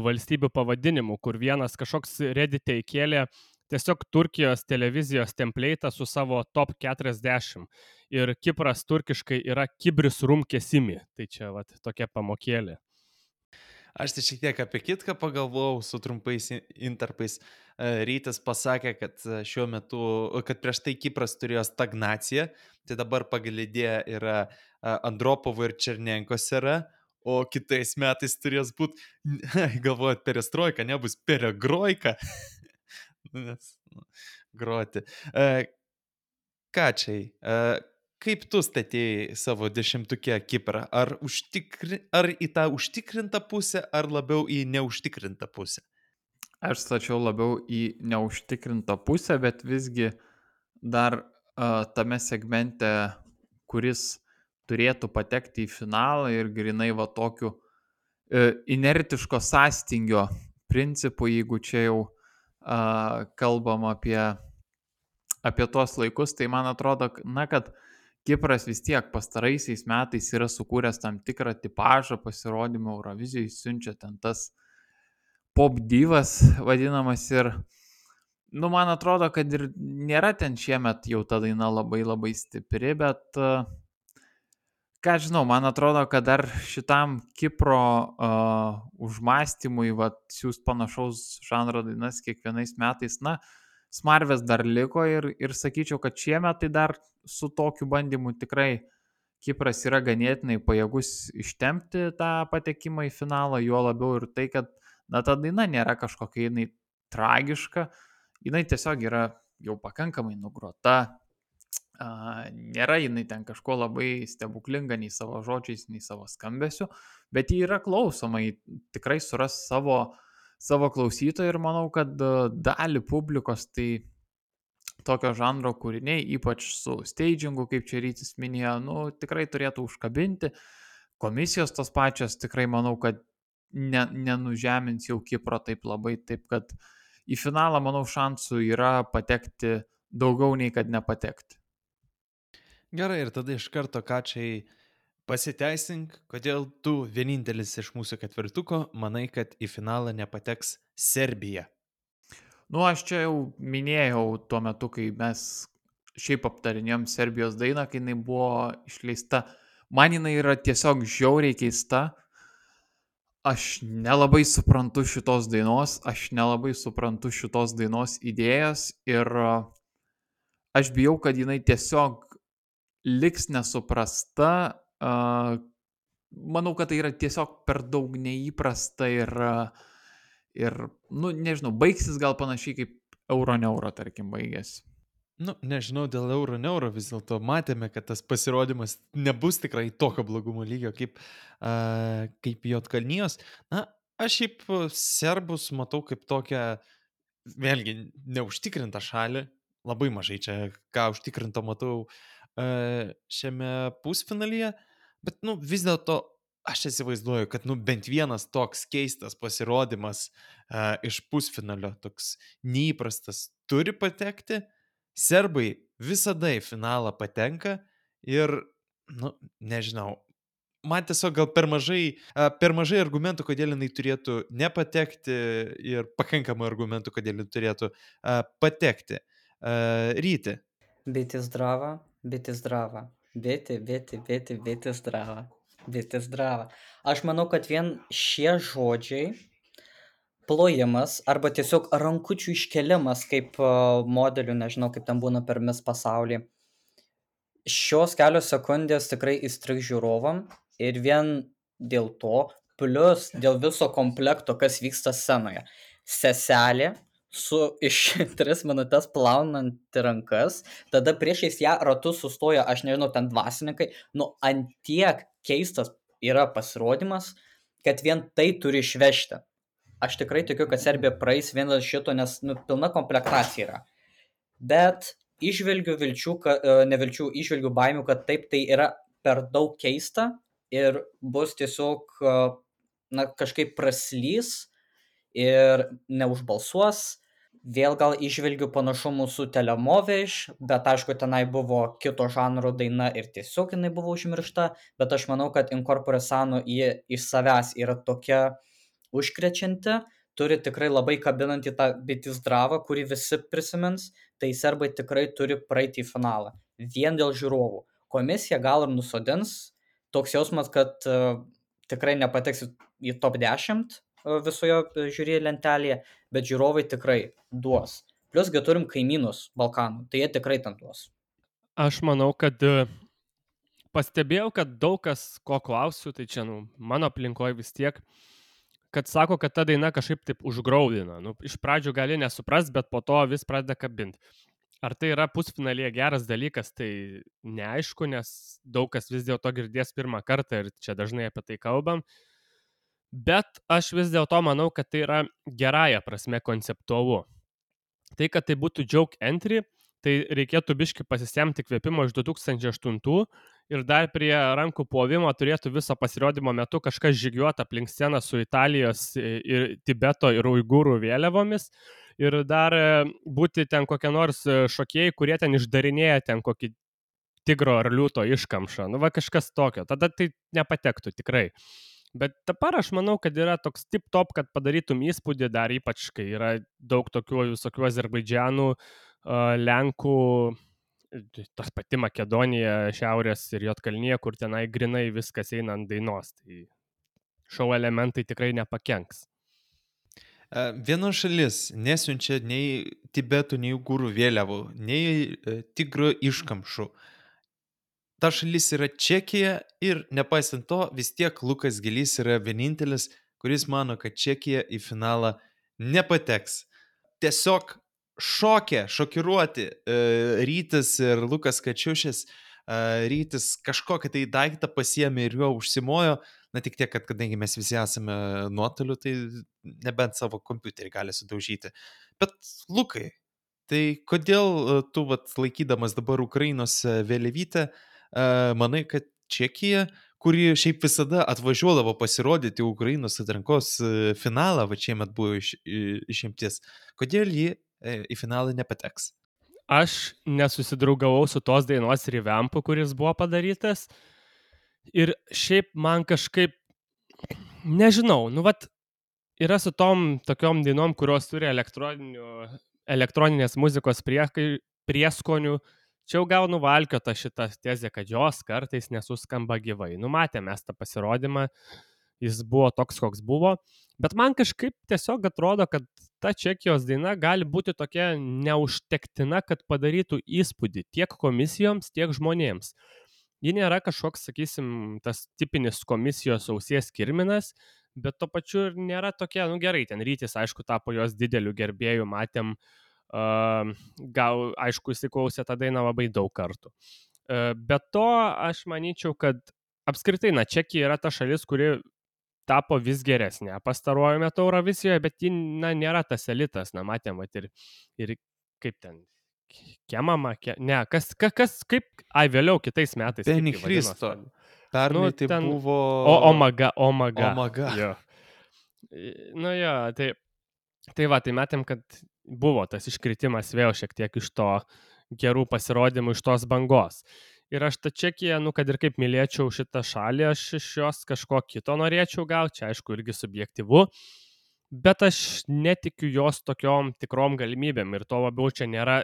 valstybių pavadinimų, kur vienas kažkoks redite įkėlė tiesiog Turkijos televizijos template'ą su savo top 40. Ir Kipras turkiškai yra Kibris Rum Kesimi. Tai čia vat, tokia pamokėlė. Aš tai šiek tiek apie kitką pagalvojau su trumpais interpais. E, Rytis pasakė, kad e, šiuo metu, kad prieš tai Kipras turėjo stagnaciją, tai dabar pagal idėją yra e, Andropovo ir Černenkos yra, o kitais metais turės būti, galvojat, perestroika, nebus peregroika. Nes, nu, groti. Kačiai, kaip tu statėjai savo dešimtukę Kiprą? Ar, užtikri, ar į tą užtikrintą pusę, ar labiau į neužtikrintą pusę? Aš stačiau labiau į neužtikrintą pusę, bet visgi dar uh, tame segmente, kuris turėtų patekti į finalą ir grinai va tokiu uh, inertiško sąstingio principu, jeigu čia jau uh, kalbam apie, apie tuos laikus, tai man atrodo, na, kad uh, Kipras vis tiek pastaraisiais metais yra sukūręs tam tikrą tipažą pasirodymą Eurovizijai, siunčia ten tas pop divas vadinamas ir, nu, man atrodo, kad ir nėra ten šiemet jau ta daina labai labai stipri, bet, ką žinau, man atrodo, kad dar šitam Kipro uh, užmastymui, va, siūs panašaus žanro dainas kiekvienais metais, na, smarvės dar liko ir, ir sakyčiau, kad šiemet tai dar su tokiu bandymu tikrai Kipras yra ganėtinai pajėgus ištempti tą patekimą į finalą, juo labiau ir tai, kad na, ta daina nėra kažkokia jinai tragiška, jinai tiesiog yra jau pakankamai nugrota, nėra jinai ten kažko labai stebuklinga nei savo žodžiais, nei savo skambesiu, bet ji yra klausoma, ji tikrai suras savo, savo klausytojų ir manau, kad dalį publikos tai tokio žanro kūriniai, ypač su stagingu, kaip čia rytis minėjo, nu, tikrai turėtų užkabinti. Komisijos tos pačios tikrai manau, kad ne, nenužemins jau Kipro taip labai, taip kad į finalą, manau, šansų yra patekti daugiau nei kad nepatekti. Gerai, ir tada iš karto kačiai pasiteisink, kodėl tu vienintelis iš mūsų ketvirtuko manai, kad į finalą nepateks Serbija. Nu, aš čia jau minėjau tuo metu, kai mes šiaip aptarinėjom Serbijos dainą, kai jinai buvo išleista. Man jinai yra tiesiog žiauriai keista. Aš nelabai suprantu šitos dainos, aš nelabai suprantu šitos dainos idėjas ir aš bijau, kad jinai tiesiog liks nesuprasta. Manau, kad tai yra tiesiog per daug neįprasta ir uh, Ir, nu, nežinau, baigsis gal panašiai kaip euro neuro, tarkim, baigėsi. Nu, nežinau, dėl euro neuro vis dėlto matėme, kad tas pasirodymas nebus tikrai tokio blogumo lygio kaip, uh, kaip Jotkalnijos. Na, aš šiaip serbus matau kaip tokią, vėlgi, neužtikrintą šalį. Labai mažai čia ką užtikrinto matau uh, šiame pusfinalyje. Bet, nu, vis dėlto aš įsivaizduoju, kad nu, bent vienas toks keistas pasirodymas uh, iš pusfinalio, toks neįprastas, turi patekti. Serbai visada į finalą patenka ir, nu, nežinau, man tiesiog gal per mažai, uh, per mažai argumentų, kodėl jinai turėtų nepatekti ir pakankamai argumentų, kodėl jinai turėtų uh, patekti. Uh, ryti. Biti zdrava, biti zdrava. Biti, biti, biti, biti zdrava. Biti zdrava. Aš manau, kad vien šie žodžiai, plojimas arba tiesiog rankučių iškelimas kaip modelių, nežinau, kaip ten būna per mis pasaulį, šios kelios sekundės tikrai įstrigs žiūrovam ir vien dėl to, plus dėl viso komplekto, kas vyksta scenoje. Seselė su iš tris minutės plaunanti rankas, tada priešais ją ratu sustoja, aš nežinau, ten dvasininkai, nu, antiek keistas yra pasirodymas, kad vien tai turi išvežti. Aš tikrai tikiu, kad Serbija praeis vien dėl šito, nes nu, pilna komplektacija yra. Bet išvelgiu vilčių, kad, ne vilčių, išvelgiu baimių, kad taip tai yra per daug keista ir bus tiesiog na, kažkaip praslys ir neužbalsuos. Vėl gal įžvelgiu panašumų su telemoveiš bet aišku tenai buvo kito žanro daina ir tiesiog jinai buvo užmiršta bet aš manau kad inkorpore sano ji iš savęs yra tokia užkrečianti turi tikrai labai kabinantį tą biti zdravą kurį visi prisimins tai serbai tikrai turi praeiti į finalą. Vien dėl žiūrovų. Komisija gal ir nusodins toks jausmas kad uh, tikrai nepateks į top 10 visoje žiūri lentelėje, bet žiūrovai tikrai duos. Pliusgi turim kaimynus Balkanų, tai jie tikrai ten duos. Aš manau, kad e, pastebėjau, kad daug kas, ko klausiu, tai čia, nu, mano aplinkoje vis tiek, kad sako, kad ta daina kažkaip taip užgraudina. Nu, iš pradžių gali nesuprast, bet po to vis pradeda kabinti. Ar tai yra pusfinalėje geras dalykas, tai neaišku, nes daug kas vis dėlto girdės pirmą kartą ir čia dažnai apie tai kalbam. Uh, bet aš vis dėlto manau, kad tai yra gerąją prasme konceptualu. Tai, kad tai būtų joke entry, tai reikėtų biški pasisemti kvėpimo iš 2008 ir dar prie rankų plovimo turėtų viso pasirodymo metu kažkas žygiuoti aplink sceną su Italijos ir Tibeto ir Uigūrų vėliavomis ir dar e, būti ten kokie nors e, šokėjai, kurie ten išdarinėja ten kokį tigro ar liūto iškamšą. Nu, va kažkas tokio. Tada tai nepatektų tikrai. Bet dabar aš manau, kad yra toks tip top, kad padarytum įspūdį dar ypač, kai yra daug tokių visokių Azerbaidžianų, Lenkų, tas pati Makedonija, Šiaurės ir Jotkalnyje, kur tenai grinai viskas eina ant dainos. Tai šou elementai tikrai nepakenks. Viena šalis nesiunčia nei Tibetų, nei Ugurų vėliavų, nei e, tigro iškamšų. Uh, ta šalis yra Čekija ir nepaisant to, vis tiek Lukas Gilys yra vienintelis, kuris mano, kad Čekija į finalą nepateks. Tiesiog šokė, šokiruoti e, Rytis ir Lukas Kačiušis. E, Rytis kažkokią tai daiktą pasiemė ir juo užsimojo. Na tik tiek, kad kadangi mes visi esame nuotoliu, tai nebent savo kompiuterį gali sudaužyti. Bet Lukai, tai kodėl e, tu, vat, laikydamas dabar Ukrainos vėliavytę, uh, manai, kad Čekija, kuri šiaip visada atvažiuodavo pasirodyti Ukrainos atrankos finalą, va šiemet buvo iš, išimtis, kodėl ji į finalą nepateks? Aš nesusidraugavau su tos dainos revampu, kuris buvo padarytas. Ir šiaip man kažkaip, nežinau, nu vat, yra su tom tokiom dainom, kurios turi elektroninės muzikos priekai, prieskonių. Čia jau gaunu valkiotą šitą tezę, kad jos kartais nesuskamba gyvai. Numatėme tą pasirodymą, jis buvo toks, koks buvo. Bet man kažkaip tiesiog atrodo, kad ta Čekijos daina gali būti tokia neužtektina, kad padarytų įspūdį tiek komisijoms, tiek žmonėms. Ji nėra kažkoks, sakysim, tas tipinis komisijos ausies kirminas, bet to pačiu ir nėra tokia, nu gerai, ten rytis, aišku, tapo jos dideliu gerbėju, matėm, uh, gal, aišku, įsiklausė tą dainą labai daug kartų. Bet to aš manyčiau, kad apskritai, na, Čekija yra ta šalis, kuri tapo vis geresnė pastaruoju metu Eurovisijoje, bet ji, na, nėra tas elitas, na, matėm, mat, ir, ir kaip ten, Kemama, ke... ne, kas, kas, kas, kaip, ai, vėliau kitais metais. Penny Christo. Pernai nu, tai ten... buvo. O, omaga, omaga. Omaga. Jo. Nu jo, tai, tai va, tai matėm, kad buvo tas iškritimas vėl šiek tiek iš to gerų pasirodymų, iš tos bangos. Ir aš tą Čekiją, nu, kad ir kaip mylėčiau šitą šalį, aš iš jos kažko kito norėčiau gauti, čia aišku irgi subjektivu, bet aš netikiu jos tokiom tikrom galimybėm ir to labiau čia nėra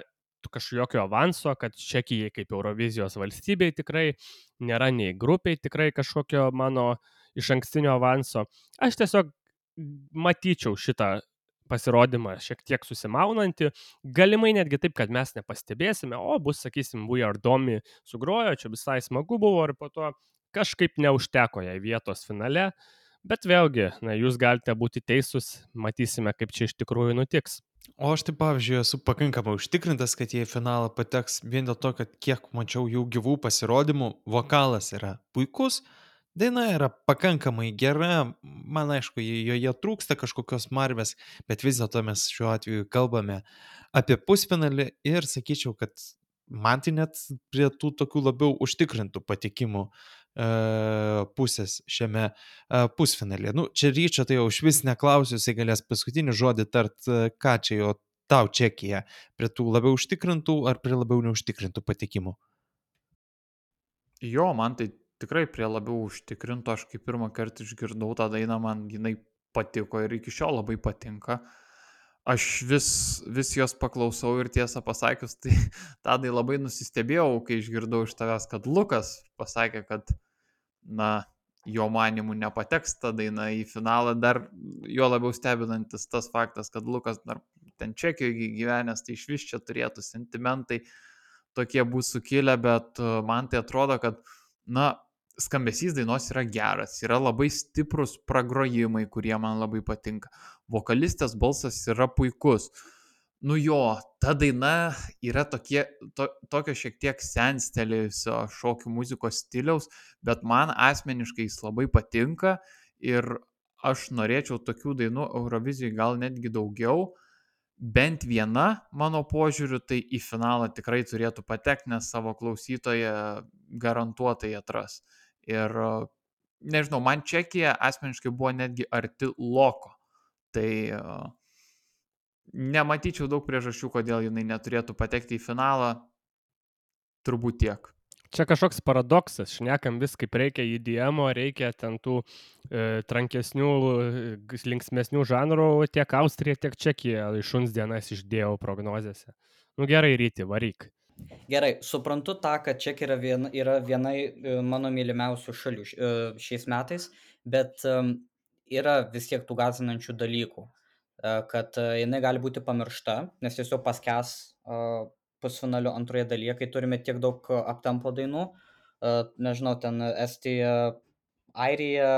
kažkokio avanso, kad Čekijai kaip Eurovizijos valstybei tikrai nėra nei grupiai tikrai kažkokio mano iš ankstinio avanso. Aš tiesiog matyčiau šitą pasirodymą šiek tiek susimaunantį, galimai netgi taip, kad mes nepastebėsime, o bus, sakysim, We Are Domi sugrojo, čia visai smagu buvo ir po to kažkaip neužteko jai vietos finale, bet vėlgi, na, jūs galite būti teisūs, matysime, kaip čia iš tikrųjų nutiks. O aš tai, pavyzdžiui, esu pakankamai užtikrintas, kad jie į finalą pateks vien dėl to, kad kiek mačiau jų gyvų pasirodymų, vokalas yra puikus, daina yra pakankamai gera, man aišku, joje trūksta kažkokios marvės, bet vis dėlto mes šiuo atveju kalbame apie pusfinalį ir sakyčiau, kad man tai net prie tų tokių labiau užtikrintų patikimų pusės šiame e, pusfinalyje. Nu, čia ryčio tai jau iš vis neklausiu, jisai galės paskutinį žodį tart, ką čia jo tau Čekija, prie tų labiau užtikrintų ar prie labiau neužtikrintų patikimų? Jo, man tai tikrai prie labiau užtikrintų, aš kaip pirmą kartą išgirdau tą dainą, man jinai patiko ir iki šiol labai patinka. Aš vis, vis jos paklausau ir tiesą pasakius, tai tadai labai nusistebėjau, kai išgirdau iš tavęs, kad Lukas pasakė, kad na, jo manimų nepateks ta daina į finalą, dar jo labiau stebinantis tas faktas, kad Lukas dar ten Čekijoje gyvenęs, tai iš vis čia turėtų sentimentai tokie būtų sukilę, bet e, man tai atrodo, kad, na, skambesys dainos yra geras, yra labai stiprus pragrojimai, kurie man labai patinka. Vokalistės balsas yra puikus. Nu jo, ta daina yra tokie, to, tokio šiek tiek senstelėjusio šokių muzikos stiliaus, bet man asmeniškai jis labai patinka ir aš norėčiau tokių dainų Eurovizijai gal netgi daugiau. Bent viena, mano požiūriu, tai į finalą tikrai turėtų patekti, nes savo klausytoje garantuotai atras. Ir nežinau, man Čekija asmeniškai buvo netgi arti loko. Tai nematyčiau daug priežasčių, kodėl jinai neturėtų patekti į finalą. Turbūt tiek. Čia kažkoks paradoksas, šnekam vis kaip reikia IDM, reikia ten tų e, trankesnių, e, linksmesnių žanrų, tiek Austrija, tiek Čekija iš šuns dienas išdėjau prognozėse. Nu gerai, ryti, varyk. Gerai, suprantu tą, kad Čekija yra viena, yra viena e, mano mylimiausių šalių e, šiais metais, bet yra vis tiek tų gazinančių dalykų. E, kad e, jinai gali būti pamiršta, nes tiesiog paskęs e, pusfinalio antroje dalyje, kai turime tiek daug aptempo dainų. Nežinau, ten Estija, Airija,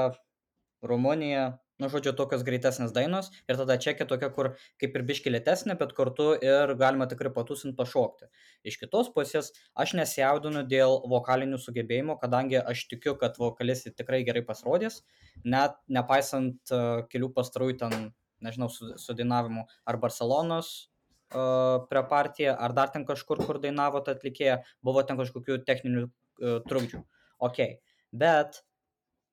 Rumunija, nu, žodžiu, tokios greitesnės dainos ir tada čekė tokia, kur kaip ir biški lėtesnė, bet kartu ir galima tikrai patusinti pašokti. Iš kitos pusės, aš nesijaudinu dėl vokalinių sugebėjimų, kadangi aš tikiu, kad vokalistai tikrai gerai pasirodys, net nepaisant uh, kelių pastarųjų ten nežinau, su, su dainavimu ar Barcelonos prie partiją, ar dar ten kažkur, kur dainavo ta atlikėja, buvo ten kažkokių techninių trukdžių. Ok, bet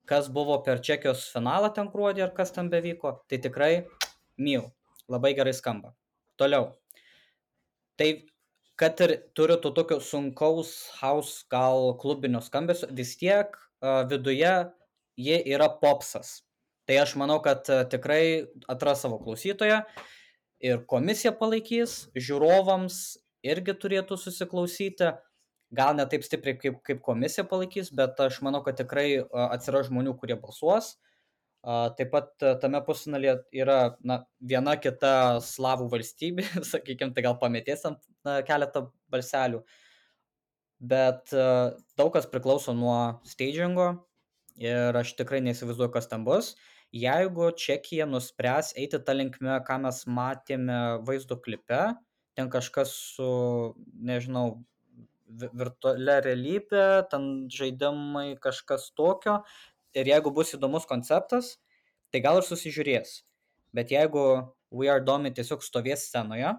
kas buvo per Čekijos finalą ten gruodį ar kas ten bevyko, tai tikrai myl, labai gerai skamba. Toliau. Tai kad ir turiu to tokio sunkaus house gal klubinio skambesio, vis tiek viduje jie yra popsas Tai aš manau, kad tikrai atras savo klausytoją ir komisija palaikys, žiūrovams irgi turėtų susiklausyti. Gal ne taip stipriai kaip, kaip komisija palaikys, bet aš manau, kad tikrai atsiras žmonių, kurie balsuos. Taip pat tame pusfinalyje yra na, viena kita slavų valstybė, sakykime, tai gal na, keletą balselių. Bet daug kas priklauso nuo stagingo ir aš tikrai neįsivaizduoju, kas ten bus jeigu čekija nuspręs eiti ta linkme ką mes matėme vaizdo klipe ten kažkas su nežinau vi virtualia realybe ten žaidimai kažkas tokio ir jeigu bus įdomus konceptas tai gal ir susižiūrės. Bet jeigu We Are Domi tiesiog stovės scenoje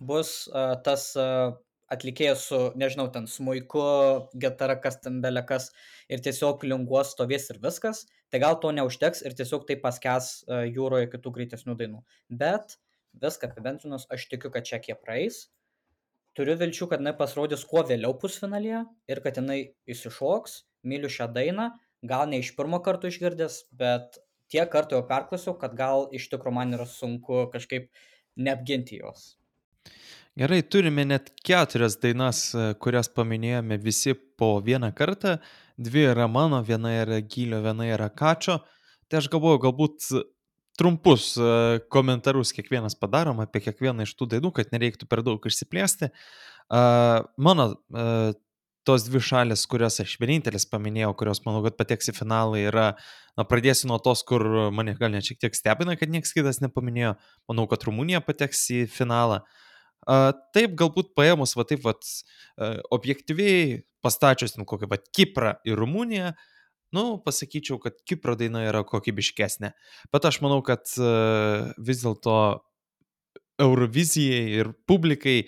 bus uh, tas uh, atlikėjas su, nežinau, ten smuiku, gitara, kas ten belekas ir tiesiog linguos stovės ir viskas, tai gal to neužteks ir tiesiog tai paskes uh, jūroje kitų greitesnių dainų. Bet viską apibendrinus, aš tikiu, kad Čekija praeis. Turiu vilčių, kad jinai pasirodys kuo vėliau pusfinalyje ir kad jinai įsišoks, myliu šią dainą, gal ne iš pirmo karto išgirdęs, bet tiek kartų jau perklausiau, kad gal iš tikrųjų man yra sunku kažkaip neapginti jos. Gerai, turime net keturias dainas, e, kurias paminėjome visi po vieną kartą. Dvi yra mano, viena yra Gylio, viena yra Kačio. Tai aš galvoju, galbūt trumpus e, komentarus kiekvienas padarom apie kiekvieną iš tų dainų, kad nereiktų per daug išsiplėsti. Mano e, tos dvi šalis, kurias aš vienintelis paminėjau, kurios manau, kad pateks į finalą, yra, na, pradėsiu nuo tos, kur mane gal net šiek tiek stebina, kad niekas kitas nepaminėjo. Manau, kad Rumunija pateks į finalą. Uh, Taip, galbūt paėmus, va taip, va, objektyviai pastačius, nu, kokį, va, Kiprą ir Rumuniją, nu, pasakyčiau, kad Kipro daina yra kokybiškesnė. Bet aš manau, kad vis dėlto Eurovizijai ir publikai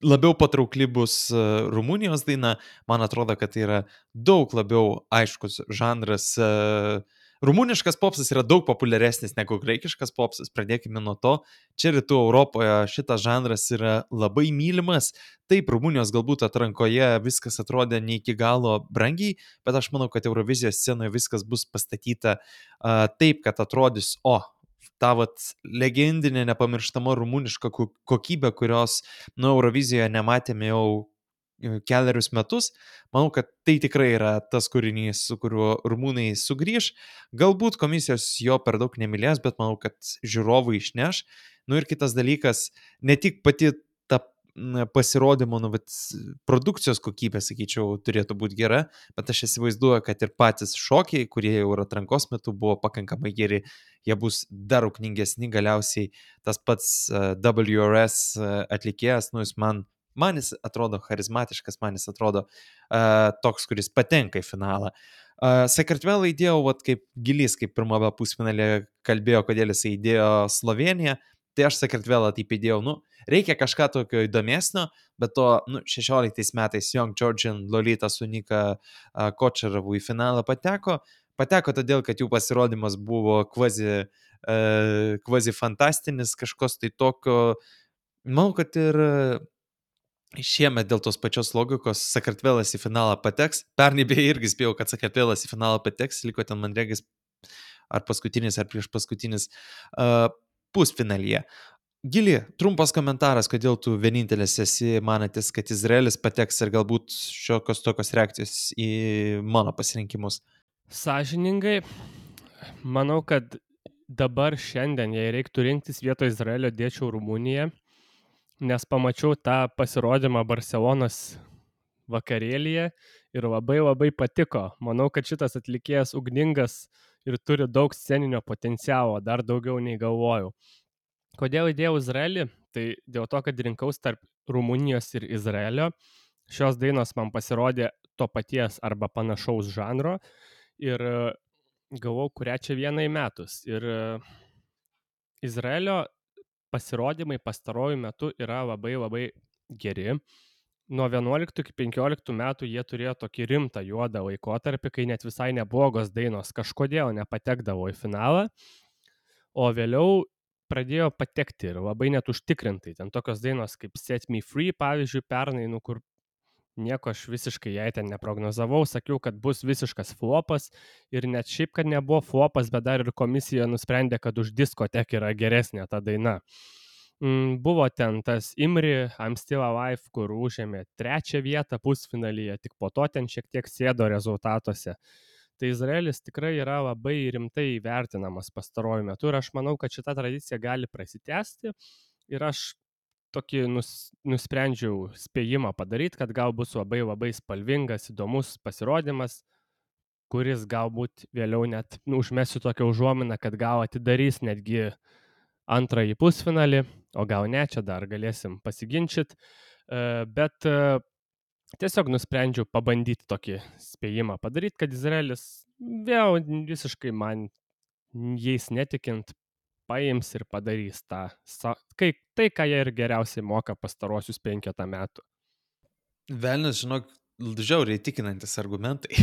labiau patraukli bus Rumunijos daina. Man atrodo, kad tai yra daug labiau aiškus žanras uh, Rumuniškas popsas yra daug populiaresnis negu graikiškas popsas, pradėkime nuo to. Čia rytų Europoje šitas žanras yra labai mylimas. Taip, Rumunijos galbūt atrankoje viskas atrodė ne iki galo brangiai, bet aš manau, kad Eurovizijos scenoje viskas bus pastatyta uh, taip, kad atrodys, o, ta vat legendinė, nepamirštama rumuniška kokybė, kurios nu Eurovizijoje nematėme jau keliarius metus. Manau, kad tai tikrai yra tas kūrinys, su kuriuo rumūnai sugrįž. Galbūt komisijos jo per daug nemylės, bet manau, kad žiūrovai išneš. Nu ir kitas dalykas, ne tik pati ta pasirodymo, nu, bet produkcijos kokybė, sakyčiau, turėtų būti gera, bet aš įsivaizduoju, kad ir patys šokiai, kurie jau yra atrankos metu buvo pakankamai geri, jie bus dar ukningesni, galiausiai tas pats WRS atlikėjas, nu, jis man Man jis atrodo charizmatiškas, man jis atrodo uh, toks, kuris patenka į finalą. Uh, Sakartvelą įdėjau, vat, kaip gilys, kaip pirmame pusfinalė kalbėjo, kodėl jis įdėjo Sloveniją, tai aš Sakartvelą taip įdėjau, nu, reikia kažką tokio įdomesnio, bet to, nu, 16 metais Young Georgian Lolita su Nika uh, Kočarovu į finalą pateko, pateko todėl, kad jų pasirodymas buvo kvazi, uh, kvazi fantastinis, kažkos tai tokio, manau, kad ir Šiemet dėl tos pačios logikos Sakartvelas į finalą pateks. Pernai beje irgi spėjau, kad Sakartvelas į finalą pateks, liko ten man regis ar paskutinis, ar prieš paskutinis uh, pusfinalyje. Gili, trumpas komentaras, kodėl tu vienintelis esi manantis, kad Izraelis pateks ir galbūt šiokios tokios reakcijos į mano pasirinkimus. Sažiningai, manau, kad dabar šiandien, jei reiktų rinktis vietoj Izraelio, dėčiau Rumuniją nes pamačiau tą pasirodymą Barcelonos vakarėlyje ir labai labai patiko. Manau, kad šitas atlikėjas ugningas ir turi daug sceninio potencialo, dar daugiau nei galvojau. Kodėl įdėjau Izraelį? Tai dėl to, kad rinkaus tarp Rumunijos ir Izraelio. Šios dainos man pasirodė to paties arba panašaus žanro ir galvau, kurią čia vieną į metus. Ir Izraelio pasirodymai pastaruoju metu yra labai labai geri. Nuo 11 iki 15 metų jie turėjo tokį rimtą juodą laikotarpį, kai net visai neblogos dainos kažkodėl nepatekdavo į finalą, o vėliau pradėjo patekti ir labai net užtikrintai. Ten tokios dainos kaip Set Me Free, pavyzdžiui, pernai, nu, kur nieko aš visiškai jai ten neprognozavau, sakiau, kad bus visiškas flopas ir net šiaip, kad nebuvo flopas, bet dar ir komisija nusprendė, kad už diskotek yra geresnė ta daina. Mm, Buvo ten tas Imri, I'm Still Alive, kur užėmė trečią vietą pusfinalyje, tik po to ten šiek tiek sėdo rezultatuose. Tai Izraelis tikrai yra labai rimtai vertinamas pastaruoju metu ir aš manau, kad šita tradicija gali prasitęsti ir aš tokį nus, nusprendžiau spėjimą padaryti, kad gal bus labai labai spalvingas, įdomus pasirodymas, kuris galbūt vėliau net nu, užmesiu tokią užuominą, kad gal atidarys netgi antrąjį pusfinalį, o gal ne, čia dar galėsim pasiginčyti. Bet e, tiesiog nusprendžiau pabandyti tokį spėjimą padaryti, kad Izraelis vėl visiškai man jais netikint paims ir padarys tą, kai, tai, ką jie ir geriausiai moka pastarosius penketą metų. Velnis, žinok, žiauriai tikinantis argumentai.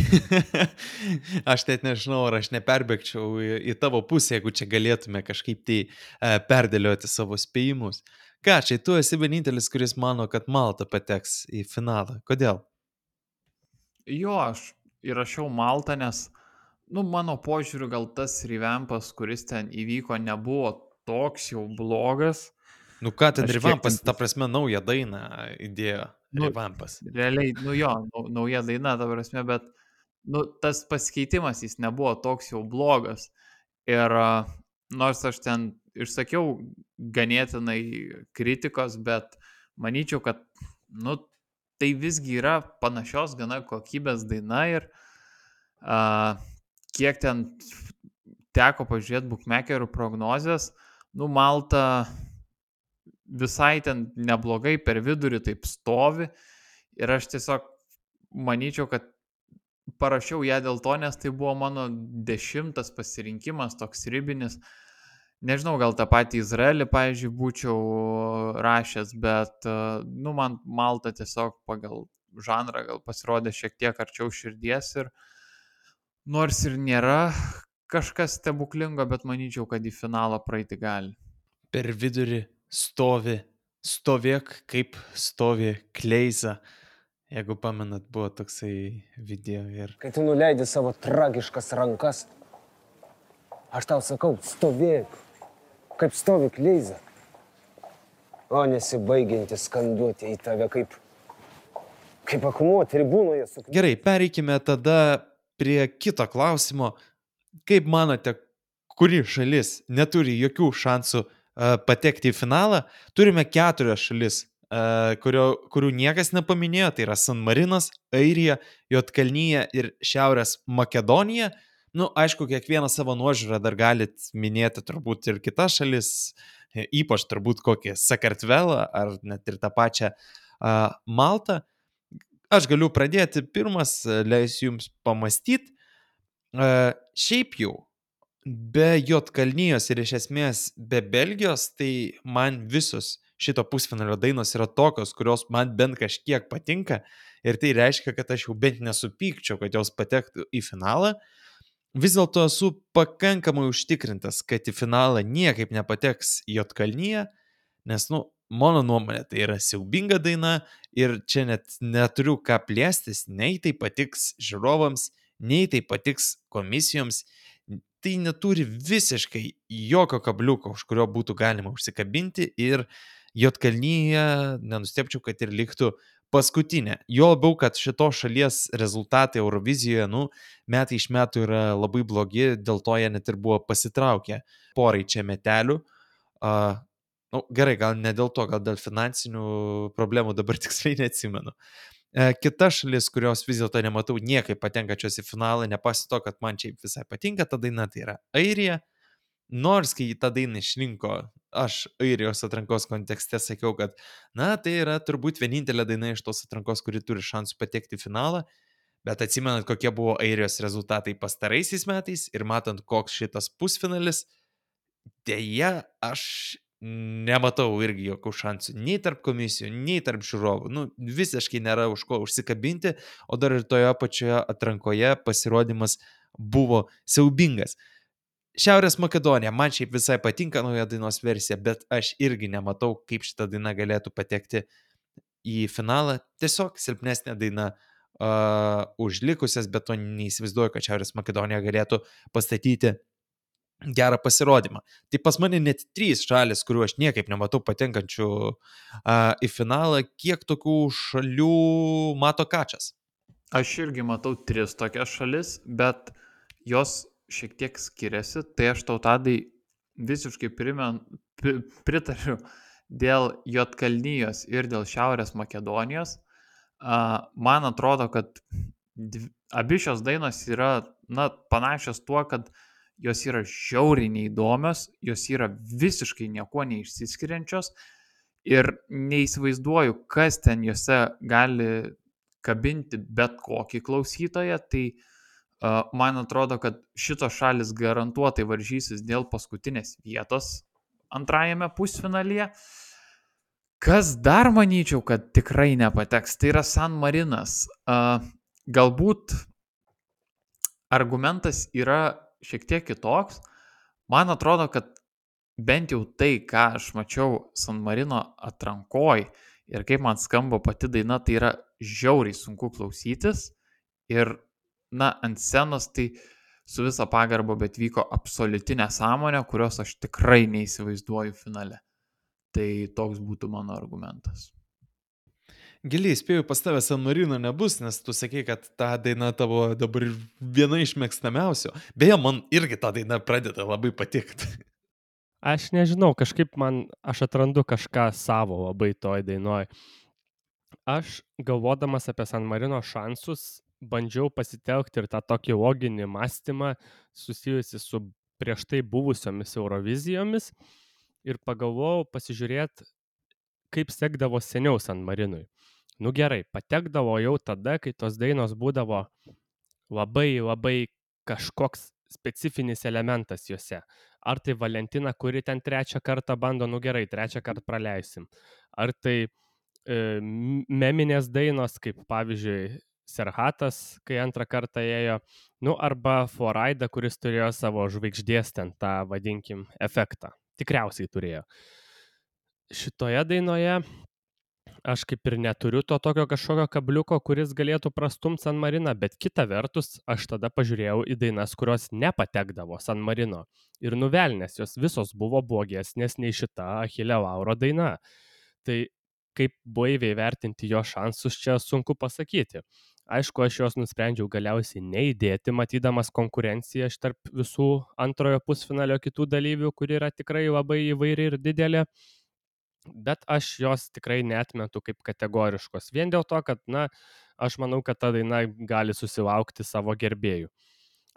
aš net nežinau, ar aš neperbėgčiau į, į tavo pusę, jeigu čia galėtume kažkaip tai e, perdėlioti savo spėjimus. Ką, čia tu esi vienintelis, kuris mano, kad Malta pateks į finalą. Kodėl? Jo, aš įrašiau Maltą, nes, nu, mano požiūriu, gal tas revampas, kuris ten įvyko, nebuvo toks jau blogas. Nu ką, ten Rivampas, ten ta prasme, naują dainą įdėjo. Nu, Rivampas. Realiai, nu jo, nau- nauja daina, ta prasme, bet, nu, tas pasikeitimas jis nebuvo toks jau blogas. Ir nors aš ten išsakiau ganėtinai kritikos, bet manyčiau, kad, nu, tai visgi yra panašios gana kokybės daina ir a, kiek ten teko pažiūrėti bookmakerių prognozes, nu, Malta visai ten neblogai per vidurį taip stovi ir aš tiesiog manyčiau, kad parašiau ją dėl to, nes tai buvo mano dešimtas pasirinkimas, toks ribinis. Nežinau, gal tą patį Izraelį, pavyzdžiui, būčiau rašęs, bet, nu, man Malta tiesiog pagal žanrą gal pasirodė šiek tiek arčiau širdies ir nors ir nėra kažkas stebuklingo, bet manyčiau, kad į finalą praeiti gali. Per vidurį stovi, stovėk kaip stovi Kleiza. Jeigu pamenat, buvo toksai video ir... Kai tu nuleidi savo tragiškas rankas, aš tau sakau, stovėk, kaip stovi kleiza. O nesibaigianti skanduoti į tave kaip, kaip akmuo tribūnoje su... Gerai, pereikime tada prie kito klausimo. Kaip manote, kuri šalis neturi jokių šansų uh, patekti į finalą? Turime keturias šalis, uh, kurio, kurių niekas nepaminėjo. Tai yra San Marinas, Airija, Jotkalnyje ir Šiaurės Makedonija. Nu, aišku, kiekvieną savo nuožiūrą dar galit minėti turbūt ir kitas šalis, e, ypač turbūt kokį Sakartvelą ar net ir tą pačią uh, Maltą. Aš galiu pradėti pirmas, e, leisiu jums pamastyti. Uh, šiaip jau, be Jotkalnyjos ir iš esmės be Belgijos, tai man visos šito pusfinalio dainos yra tokios, kurios man bent kažkiek patinka ir tai reiškia, kad aš jau bent nesupykčiau, kad jos patektų į finalą. Vis dėlto esu pakankamai užtikrintas, kad į finalą niekaip nepateks Jotkalnyje, nes, nu, mano nuomonė, tai yra siaubinga daina ir čia net neturiu ką plėstis, nei tai patiks žiūrovams, nei tai patiks komisijoms, tai neturi visiškai jokio kabliuko, už kurio būtų galima užsikabinti ir Jotkalnyje nenustepčiau, kad ir liktų paskutinė. Jo labiau, kad šito šalies rezultatai Eurovizijoje, nu, metai iš metų yra labai blogi, dėl to jie net ir buvo pasitraukę porai čia metelių. Uh, nu, gerai, gal ne dėl to, gal dėl finansinių problemų, dabar tiksliai neatsimenu. E, kita šalis, kurios vis dėlto nematau niekaip patenkačios į finalą, nepasi to, kad man čia visai patinka ta daina, tai yra Airija. Nors kai tą dainą išrinko, aš Airijos atrankos kontekste sakiau, kad, na, tai yra turbūt vienintelė daina iš tos atrankos, kuri turi šansų patekti į finalą. Bet atsimenant, kokie buvo Airijos rezultatai pastaraisiais metais ir matant, koks šitas pusfinalis, dėja, aš nematau irgi jokių šansų nei tarp komisijų, nei tarp žiūrovų. Nu, visiškai nėra už ko užsikabinti, o dar ir toje pačioje atrankoje pasirodymas buvo siaubingas. Šiaurės Makedonija, man šiaip visai patinka nauja dainos versija, bet aš irgi nematau, kaip šita daina galėtų patekti į finalą. Tiesiog silpnesnė daina uh, už likusias, bet to neįsivaizduoju, kad Šiaurės Makedonija galėtų pastatyti gerą pasirodymą. Tai pas mane net trys šalis, kuriuo aš niekaip nematau patenkančių uh, į finalą, kiek tokių šalių mato kačias. Aš irgi matau tris tokias šalis, bet jos šiek tiek skiriasi, tai aš tau tadai visiškai primen, pri, pritariu dėl Jotkalnyjos ir dėl Šiaurės Makedonijos. Uh, man atrodo, kad dv, abi šios dainos yra na, panašios tuo, kad uh, jos yra žiauriai neįdomios, jos yra visiškai niekuo neišsiskiriančios ir neįsivaizduoju, kas ten juose gali kabinti bet kokį klausytoją, tai uh, man atrodo, kad šitos šalis garantuotai varžysis dėl paskutinės vietos antrajame pusfinalyje. Kas dar manyčiau, kad tikrai nepateks, tai yra San Marinas. Uh, galbūt argumentas yra šiek tiek kitoks. Man atrodo, kad bent jau tai, ką aš mačiau San Marino atrankoj ir kaip man skamba pati daina, tai yra žiauriai sunku klausytis. Ir, na, ant scenos tai su visa pagarba, bet vyko absoliuti nesąmonė, kurios aš tikrai neįsivaizduoju finale. Tai toks būtų mano argumentas. Giliai spėjau, pas tavę San Marino nebus, nes tu sakei, kad ta daina tavo dabar viena iš mėgstamiausių. Beje, man irgi ta daina pradeda labai patikti. Aš nežinau, kažkaip man, aš atrandu kažką savo labai toj dainoj. Aš galvodamas apie San Marino šansus, bandžiau pasitelkti ir tą tokį loginį mąstymą susijusi su prieš tai buvusiomis Eurovizijomis ir pagalvojau pasižiūrėti, kaip sekdavo seniau San Marinui nu gerai, patekdavo jau tada, kai tos dainos būdavo labai labai kažkoks specifinis elementas juose. Ar tai Valentina, kuri ten trečią kartą bando, nu gerai, trečią kartą praleisim. Ar tai e, meminės dainos, kaip pavyzdžiui Serhatas, kai antrą kartą ėjo, nu arba Foraida, kuris turėjo savo žvaigždės ten tą, vadinkim, efektą. Tikriausiai turėjo. Šitoje dainoje aš kaip ir neturiu to tokio kažkokio kabliuko, kuris galėtų prastumti San Mariną, bet kita vertus, aš tada pažiūrėjau į dainas, kurios nepatekdavo San Marino. Ir nuvelnės, jos visos buvo blogesnės nei šita Achille Lauro daina. Tai kaip blaiviai vertinti jo šansus čia sunku pasakyti. Aišku, aš juos nusprendžiau galiausiai neįdėti, matydamas konkurenciją tarp visų antrojo pusfinalio kitų dalyvių, kuri yra tikrai labai įvairi ir didelė bet aš jos tikrai neatmetu kaip kategoriškos. Vien dėl to, kad, na, aš manau, kad ta daina gali susilaukti savo gerbėjų.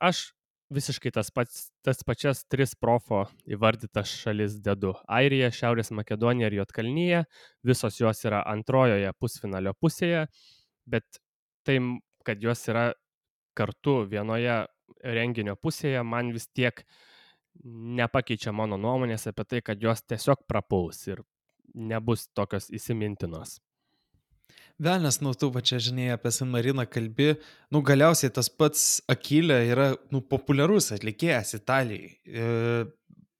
Aš visiškai tas, pats, tas pačias tris profo įvardytas šalis dedu. Airija, Šiaurės Makedonija ir Jotkalnyje. Visos jos yra antrojoje pusfinalio pusėje, bet tai, kad jos yra kartu vienoje renginio pusėje, man vis tiek nepakeičia mano nuomonės apie tai, kad jos tiesiog prapuls ir nebus tokios įsimintinos. Velnes, nu tu va čia žinai apie San Mariną kalbi, nu galiausiai tas pats Akilė yra nu, populiarus atlikėjas Italijai. E,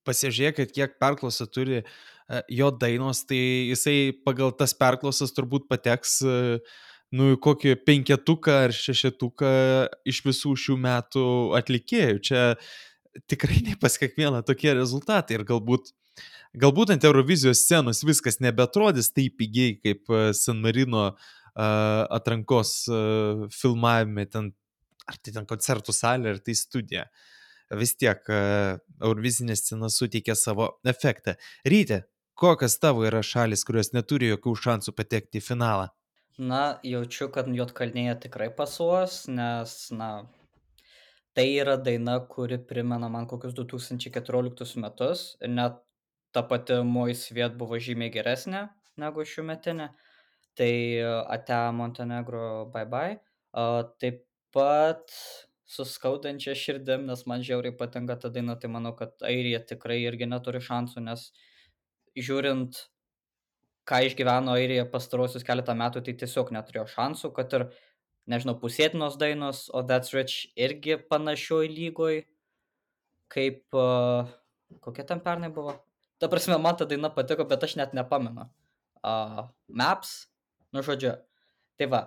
pasižiūrėkit, kiek perklausą turi e, jo dainos, tai jisai pagal tas perklausas turbūt pateks e, nu, kokį penketuką ar šešetuką iš visų šių metų atlikėjų. Čia tikrai ne pas kiekvieną tokie rezultatai ir galbūt Galbūt ant Eurovizijos scenos viskas nebetrodys taip pigiai kaip e, San Marino uh, atrankos uh, filmavime, ten, ar tai ten koncertų salė, ar tai studija. Vis tiek Eurovizinė scena suteikia savo efektą. Ryte, kokios tavo yra šalis, kurios neturi jokių šansų patekti į finalą? Na, jaučiu, kad Jotkalnyje tikrai pasuos, nes, na, tai yra daina, kuri primena man kokius 2014 metus net ta pati Moisviet buvo žymiai geresnė negu šiųmetinė. Tai Ate Montenegro bye bye. A, taip pat su skaudančia širdim, nes man žiauriai patinka ta daina, tai manau, kad Airija tikrai irgi neturi šansų, nes žiūrint, ką išgyveno Airija pastarosius keletą metų, tai tiesiog neturėjo šansų, kad ir, nežinau, pusėtinos dainos, o That's Rich irgi panašioj lygoj, kaip, uh, kokia ten pernai buvo? Ta prasme, man ta daina patiko, bet aš net nepamenu. Uh, Maps, Nu, žodžiu. Tai va,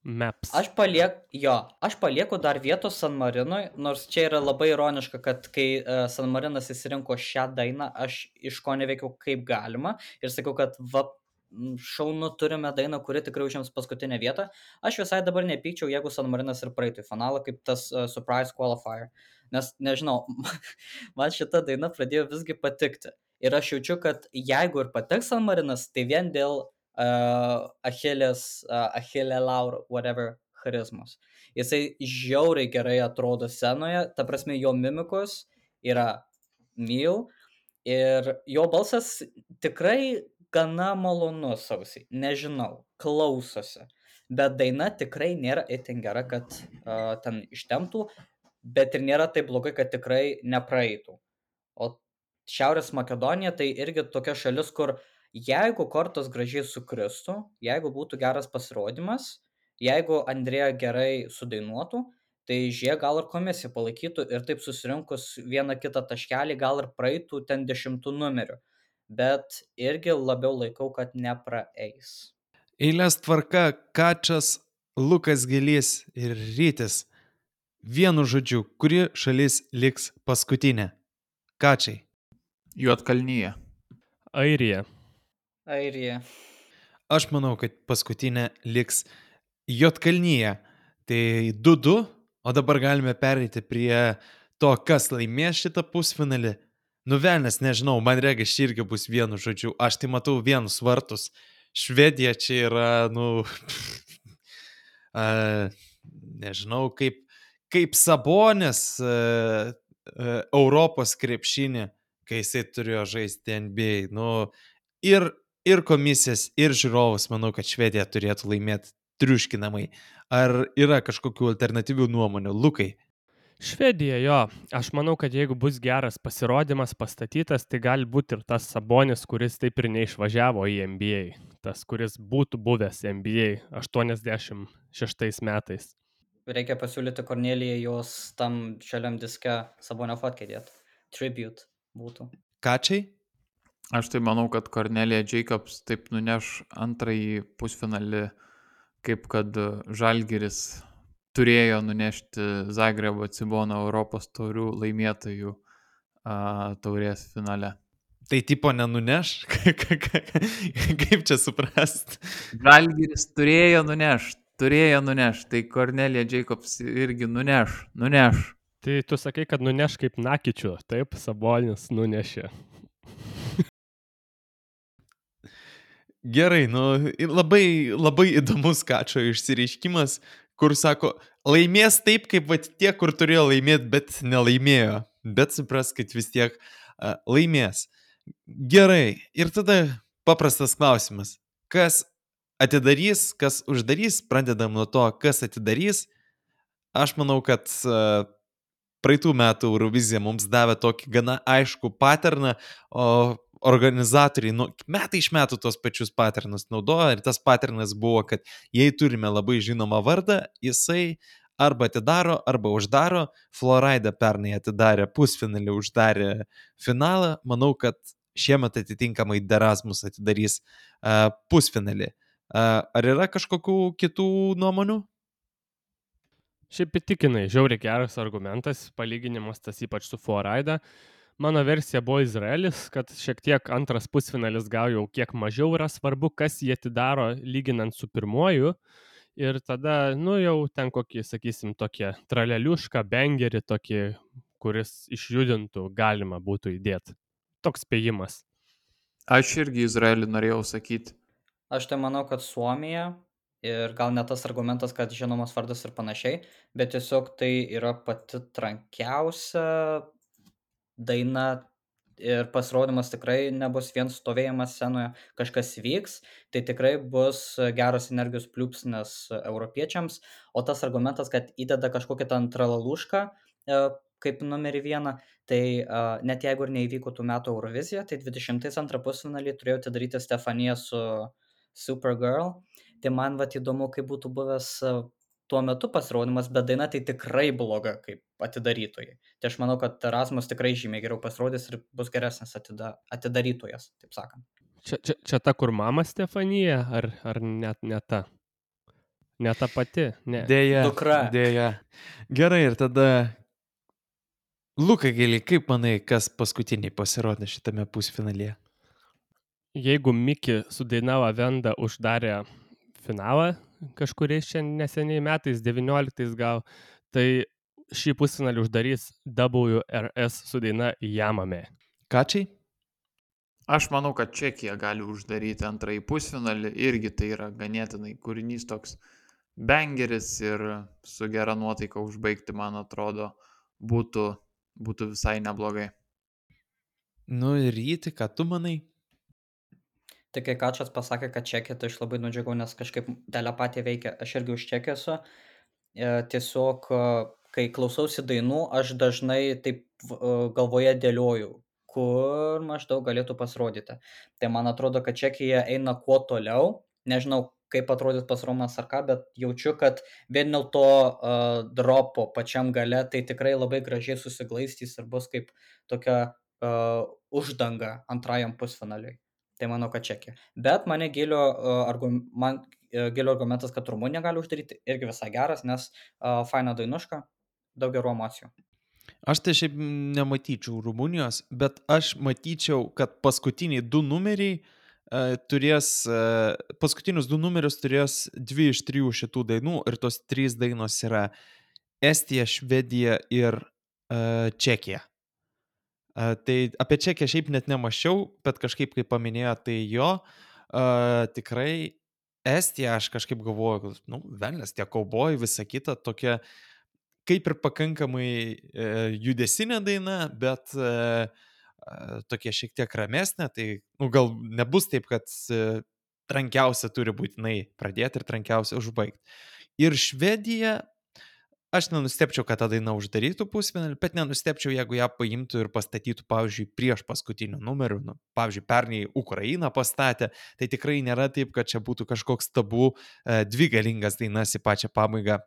Maps. Aš palieku, jo, aš palieku dar vietos San Marinui, nors čia yra labai ironiška, kad kai uh, San Marinas įsirinko šią dainą, aš iš ko neveikiau kaip galima ir sakiau, kad va, šaunu turime dainą, kuri tikrai užims paskutinę vietą. Aš visai dabar nepykčiau, jeigu San Marinas ir praeitų į finalą kaip tas uh, surprise qualifier. Nes, nežinau, man šita daina pradėjo visgi patikti. Ir aš jaučiu, kad jeigu ir pateks San Marinas, tai vien dėl uh, Achilės, uh, Achilė Lauro, whatever, charizmos. Jisai žiauriai gerai atrodo scenoje, ta prasme jo mimikos yra mil ir jo balsas tikrai gana malonus sausiai, nežinau, klausosi. Bet daina tikrai nėra itin gera, kad uh, ten ištemtų, bet ir nėra taip blogai, kad tikrai nepraeitų. O Šiaurės Makedonija tai irgi tokia šalis, kur jeigu kortos gražiai sukristų, jeigu būtų geras pasirodymas, jeigu Andrėja gerai sudainuotų, tai žie gal ir komisija palaikytų ir taip susirinkus vieną kitą taškelį gal ir praeitų ten dešimtų numerių. Bet irgi labiau laikau, kad nepraeis. Eilės tvarka Kačas, Lukas Gilys ir Rytis. Vienu žodžiu, kuri šalis liks paskutinė? Kačiai. Juotkalnyje. Airija. Airija. Aš manau, kad paskutinė liks Jotkalnyje. Tai 2-2, o dabar galime pereiti prie to, kas laimės šitą pusfinalį. Nuvelnės, nežinau, man regis čia irgi bus vienu žodžiu. Aš tai matau vienus vartus. Švedija čia yra, nu, a, nežinau, kaip, kaip Sabonis a, a, Europos krepšinį, kai jisai turėjo žaisti NBA. Nu, ir, ir komisijas, ir žiūrovus, manau, kad Švedija turėtų laimėti triuškinamai. Ar yra kažkokių alternatyvių nuomonių? Lukai. Švedija, jo. Aš manau, kad jeigu bus geras pasirodymas pastatytas, tai gali būti ir tas Sabonis, kuris taip ir neišvažiavo į NBA. Tas, kuris būtų buvęs NBA 86 metais. Reikia pasiūlyti Kornelijai jos tam šaliam diske Sabonio fotkę dėti. Tribute būtų. Kačiai? Aš tai manau, kad Kornelija Jacobs taip nuneš antrąjį pusfinalį, kaip kad Žalgiris turėjo nunešti Zagrebo Cibono Europos taurių laimėtojų a, taurės finale. Tai tipo nenuneš? Kaip čia suprast? Žalgiris turėjo nunešti, turėjo nunešti, tai Kornelija Jacobs irgi nuneš, nuneš. Tai tu sakai, kad nuneš kaip nakičiu, taip, Sabonis nunešė. Gerai, nu, labai, labai įdomus Kačio išsireiškimas, kur sako, laimės taip, kaip vat, tie, kur turėjo laimėti, bet nelaimėjo. Bet supras, kad vis tiek uh, laimės. Gerai, ir tada paprastas klausimas. Kas atidarys, kas uždarys, pradedam nuo to, kas atidarys. Aš manau, kad uh, praeitų metų Eurovizija mums davė tokį gana aišku paterną, o organizatoriai nu, metai iš metų tos pačius paternus naudoja ir tas paternas buvo, kad jei turime labai žinomą vardą, jisai arba atidaro, arba uždaro. Florida pernai atidarė pusfinalį, uždarė finalą. Manau, kad šiemet atitinkamai Derasmus atidarys uh, pusfinalį. Uh, ar yra kažkokių kitų nuomonių? Šiaip įtikinai, žiauriai geras argumentas, palyginimas tas ypač su Florida. Mano versija buvo Izraelis, kad šiek tiek antras pusfinalis gal jau kiek mažiau yra svarbu, kas jį atidaro lyginant su pirmuoju. Ir tada, nu jau ten kokį, sakysim, tokie traleliušką, bengerį, tokį, kuris išjudintų, galima būtų įdėti. Toks spėjimas. Aš irgi Izraelį norėjau sakyti. Aš tai manau, kad Suomija ir gal ne tas argumentas, kad žinomas vardas ir panašiai, bet tiesiog tai yra pati trankiausia daina ir pasirodymas tikrai nebus vien stovėjimas scenoje, kažkas vyks, tai tikrai bus geros energijos pliūpsnis europiečiams, o tas argumentas, kad įdeda kažkokią ten tralalušką e, kaip numerį vieną, tai uh, net jeigu ir neįvyko tų metų Eurovizija, tai 22 pusfinalį turėjo atidaryti Stefanija su Supergirl, tai man vat įdomu, kaip būtų buvęs uh, tuo metu pasirodymas, bet daina tai tikrai bloga kaip atidarytojai. Tai aš manau, kad Erasmus tikrai žymiai geriau pasirodys ir bus geresnis atida, atidarytojas, taip sakant. Čia, čia, čia ta, kur mama Stefanija, ar, ar net ne ta? Ne ta pati, ne. Dėja. Dukra. Dėja. Gerai, ir tada. Lukai, gėlį, kaip manai, kas paskutiniai pasirodė šitame pusfinalyje? Jeigu Miki su Dainava Venda uždarė finalą kažkuriais čia neseniai metais, 19 gal, tai šį pusfinalį uždarys WRS su daina Jamame. Kačiai? Aš manau, kad Čekija gali uždaryti antrąjį pusfinalį, irgi tai yra ganėtinai kūrinys toks bengeris ir su gera nuotaika užbaigti, man atrodo, būtų, būtų visai neblogai. Nu ir ryti, ką tu manai? Tai kai Kačas pasakė, kad Čekija, tai aš labai nudžiugau, nes kažkaip telepatija veikia. Aš irgi už Čekiją esu. E, Tiesiog, e, kai klausausi dainų, aš dažnai taip e, galvoje dėlioju, kur maždaug galėtų pasirodyti. Tai man atrodo, kad Čekija eina kuo toliau. Nežinau, kaip atrodys pas Romas ar ką, bet jaučiu, kad vien dėl to uh, dropo pačiam gale tai tikrai labai gražiai susiglaistys ir bus kaip tokia uh, uždanga antrajam pusfinaliui. Tai manau, kad Čekija. Bet mane gilio, uh, argum, man, uh, gilio argumentas, kad Rumunija gali uždaryti, irgi visai geras, nes uh, faina dainuška, daug gerų emocijų. Aš tai šiaip nematyčiau Rumunijos, bet aš matyčiau, kad paskutiniai du numeriai uh, turės, uh, paskutinius du numerius turės dvi iš trijų šitų dainų ir tos trys dainos yra Estija, Švedija ir uh, Čekija. Uh, tai apie Čekiją šiaip net nemačiau, bet kažkaip, kaip paminėjo, tai jo, uh, tikrai Estija, aš kažkaip galvoju, nu, velnės, tie kaubojai, visa kita, tokia kaip ir pakankamai e, judesinė daina, bet e, tokia šiek tiek ramesnė, tai nu, gal nebus taip, kad e, trankiausia turi būtinai pradėti ir trankiausia užbaigti. Ir Švedija, aš nenustepčiau, kad ta daina uždarytų pusfinalį, bet nenustepčiau, jeigu ją paimtų ir pastatytų, pavyzdžiui, prieš paskutinių numerių. Nu, pavyzdžiui, pernai Ukraina pastatė, tai tikrai nėra taip, kad čia būtų kažkoks tabu dvi galingas dainas į pačią pabaigą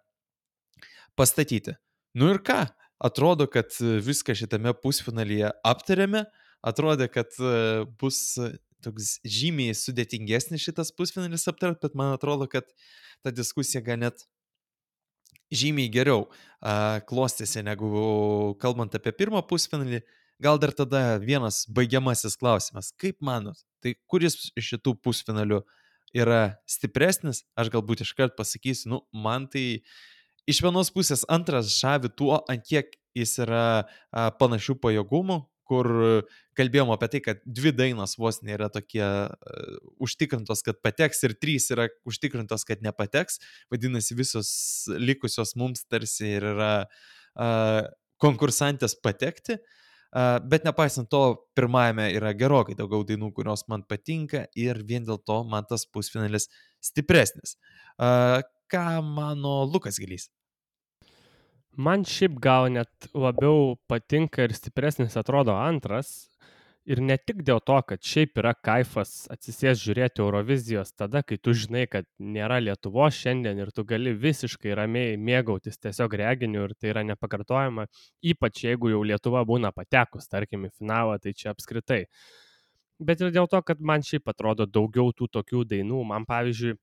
pastatyti. Nu ir ką? Atrodo, kad viską šitame pusfinalyje aptarėme, atrodė, kad e, bus toks žymiai sudėtingesnis šitas pusfinalis aptart, bet man atrodo, kad ta diskusija gal net žymiai geriau uh, klostėsi negu kalbant apie pirmą pusfinalį. Gal dar tada vienas baigiamasis klausimas. Kaip manot, tai kuris iš šitų pusfinalių yra stipresnis? Aš galbūt iškart pasakysiu, nu, man tai iš vienos pusės antras žavi tuo, ant kiek jis yra a, panašių pajėgumų, kur kalbėjom apie tai, kad dvi dainos vos nėra tokie uh, užtikrintos, kad pateks ir trys yra užtikrintos, kad nepateks. Vadinasi, visos likusios mums tarsi ir yra uh, konkursantės patekti. Uh, bet nepaisant to, pirmajame yra gerokai daugiau dainų, kurios man patinka ir vien dėl to man tas pusfinalis stipresnis. Uh, ką mano Lukas Gilys? Man šiaip gal net labiau patinka ir stipresnis atrodo antras. Ir ne tik dėl to, kad šiaip yra kaifas atsisės žiūrėti Eurovizijos tada, kai tu žinai, kad nėra Lietuvo šiandien ir tu gali visiškai ramiai mėgautis tiesiog reginiu ir tai yra nepakartojama, ypač jeigu jau Lietuva būna patekus, tarkim, į finalą, tai čia apskritai. Bet ir dėl to, kad man šiaip atrodo daugiau tų tokių dainų, man pavyzdžiui,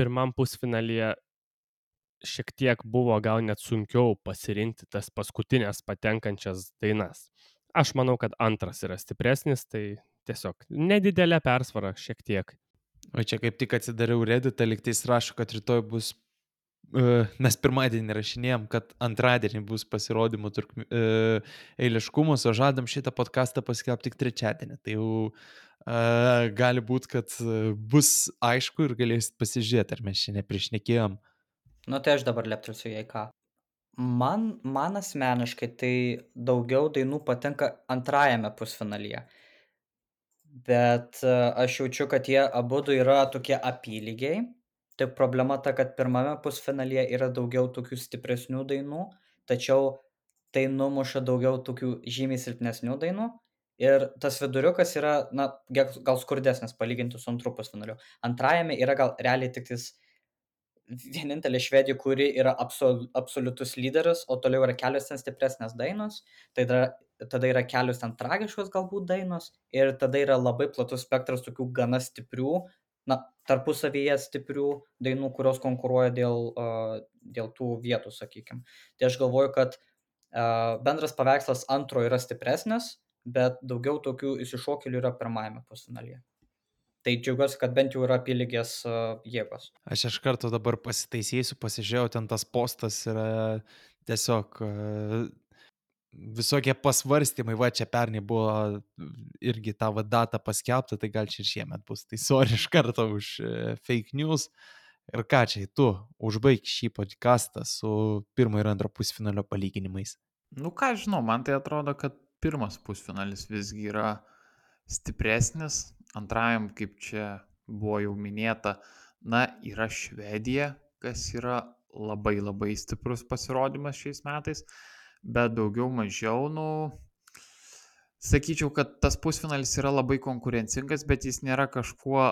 pirmam pusfinalyje šiek tiek buvo gal net sunkiau pasirinkti tas paskutinės patenkančias dainas. Aš manau, kad antras yra stipresnis, tai tiesiog nedidelė persvara šiek tiek. O čia kaip tik atsidariau reditą, liktais rašo, kad rytoj bus, uh, mes pirmadienį rašinėjom, kad antradienį bus pasirodymų turk, uh, eiliškumus, o žadam šitą podcastą paskelbti tik trečiadienį. Tai jau uh, gali būti, kad bus aišku ir galėsit pasižiūrėti, ar mes šiandien priešnekėjom. Nu tai aš dabar leptelsiu, jei ką. Man, man asmeniškai tai daugiau dainų patinka antrajame pusfinalyje. Bet e, aš jaučiu, kad jie abu yra tokie apylygiai. Tik problema ta, kad pirmame pusfinalyje yra daugiau tokių stipresnių dainų, tačiau tai numuša daugiau tokių žymiai silpnesnių dainų. Ir tas viduriukas yra, na, gal skurdesnis palyginti su antru pusfinaliu. Antrajame yra gal realiai tik tais vienintelė Švedija, kuri yra absol, absoliutus lyderis, o toliau yra kelios ten stipresnės dainos, tai tada, tada yra kelios ten tragiškos galbūt dainos ir tada yra labai platus spektras tokių gana stiprių, na, tarpusavyje stiprių dainų, kurios konkuruoja dėl, uh, dėl tų vietų, sakykime. Tai aš galvoju, kad uh, bendras paveikslas antro yra stipresnis, bet daugiau tokių įsišokėlių yra pirmajame pusfinalyje. Tai džiaugiuosi, kad bent jau yra apylygės jėgos. Aš iš karto dabar pasitaisysiu, pasižiūrėjau, ten tas postas yra tiesiog visokie pasvarstymai, va čia pernai buvo irgi ta va data paskelbta, tai gal čia ir šiemet bus. Tai sorry iš karto už uh, fake news. Ir ką čia, tu užbaig šį podcastą su pirmo ir antro pusfinalio palyginimais. Nu ką žinau, man tai atrodo, kad pirmas pusfinalis visgi yra stipresnis, antrajam, kaip čia buvo jau minėta, na, yra Švedija, kas yra labai labai stiprus pasirodymas šiais metais, bet daugiau mažiau, nu, sakyčiau, kad tas pusfinalis yra labai konkurencingas, bet jis nėra kažkuo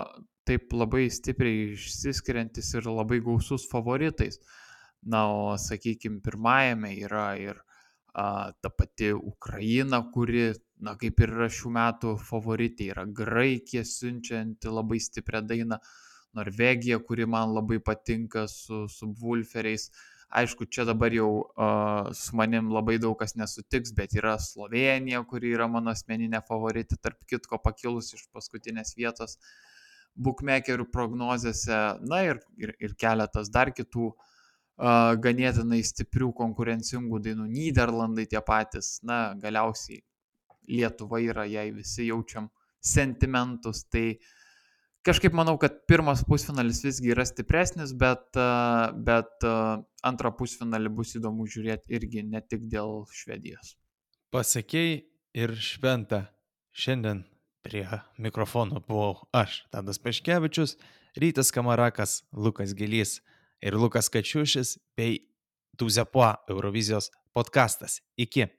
taip labai stipriai išsiskiriantis ir labai gausus favoritais. Na, o sakykime, pirmajame yra ir ta pati Ukraina, kuri na kaip ir yra šių metų favoritė, yra Graikija siunčianti labai stiprią dainą, Norvegija, kuri man labai patinka su, su Vulferiais. Aišku, čia dabar jau uh, su manim labai daug kas nesutiks, bet yra Slovenija, kuri yra mano asmeninė favoritė, tarp kitko pakilus iš paskutinės vietos bookmakerių prognozėse, na ir, ir, ir keletas dar kitų uh, ganėtinai stiprių konkurencingų dainų, Niderlandai tie patys, na galiausiai Lietuva yra, jei visi jaučiam sentimentus, tai kažkaip manau, kad pirmas pusfinalis visgi yra stipresnis, bet, bet antrą pusfinalį bus įdomu žiūrėti irgi ne tik dėl Švedijos. Pasakėjai ir šventą. Šiandien prie mikrofono buvau aš, Tadas Paškevičius, Rytas Kamarakas, Lukas Gilys ir Lukas Kačiušis bei Tuzepua Eurovizijos podkastas. Iki.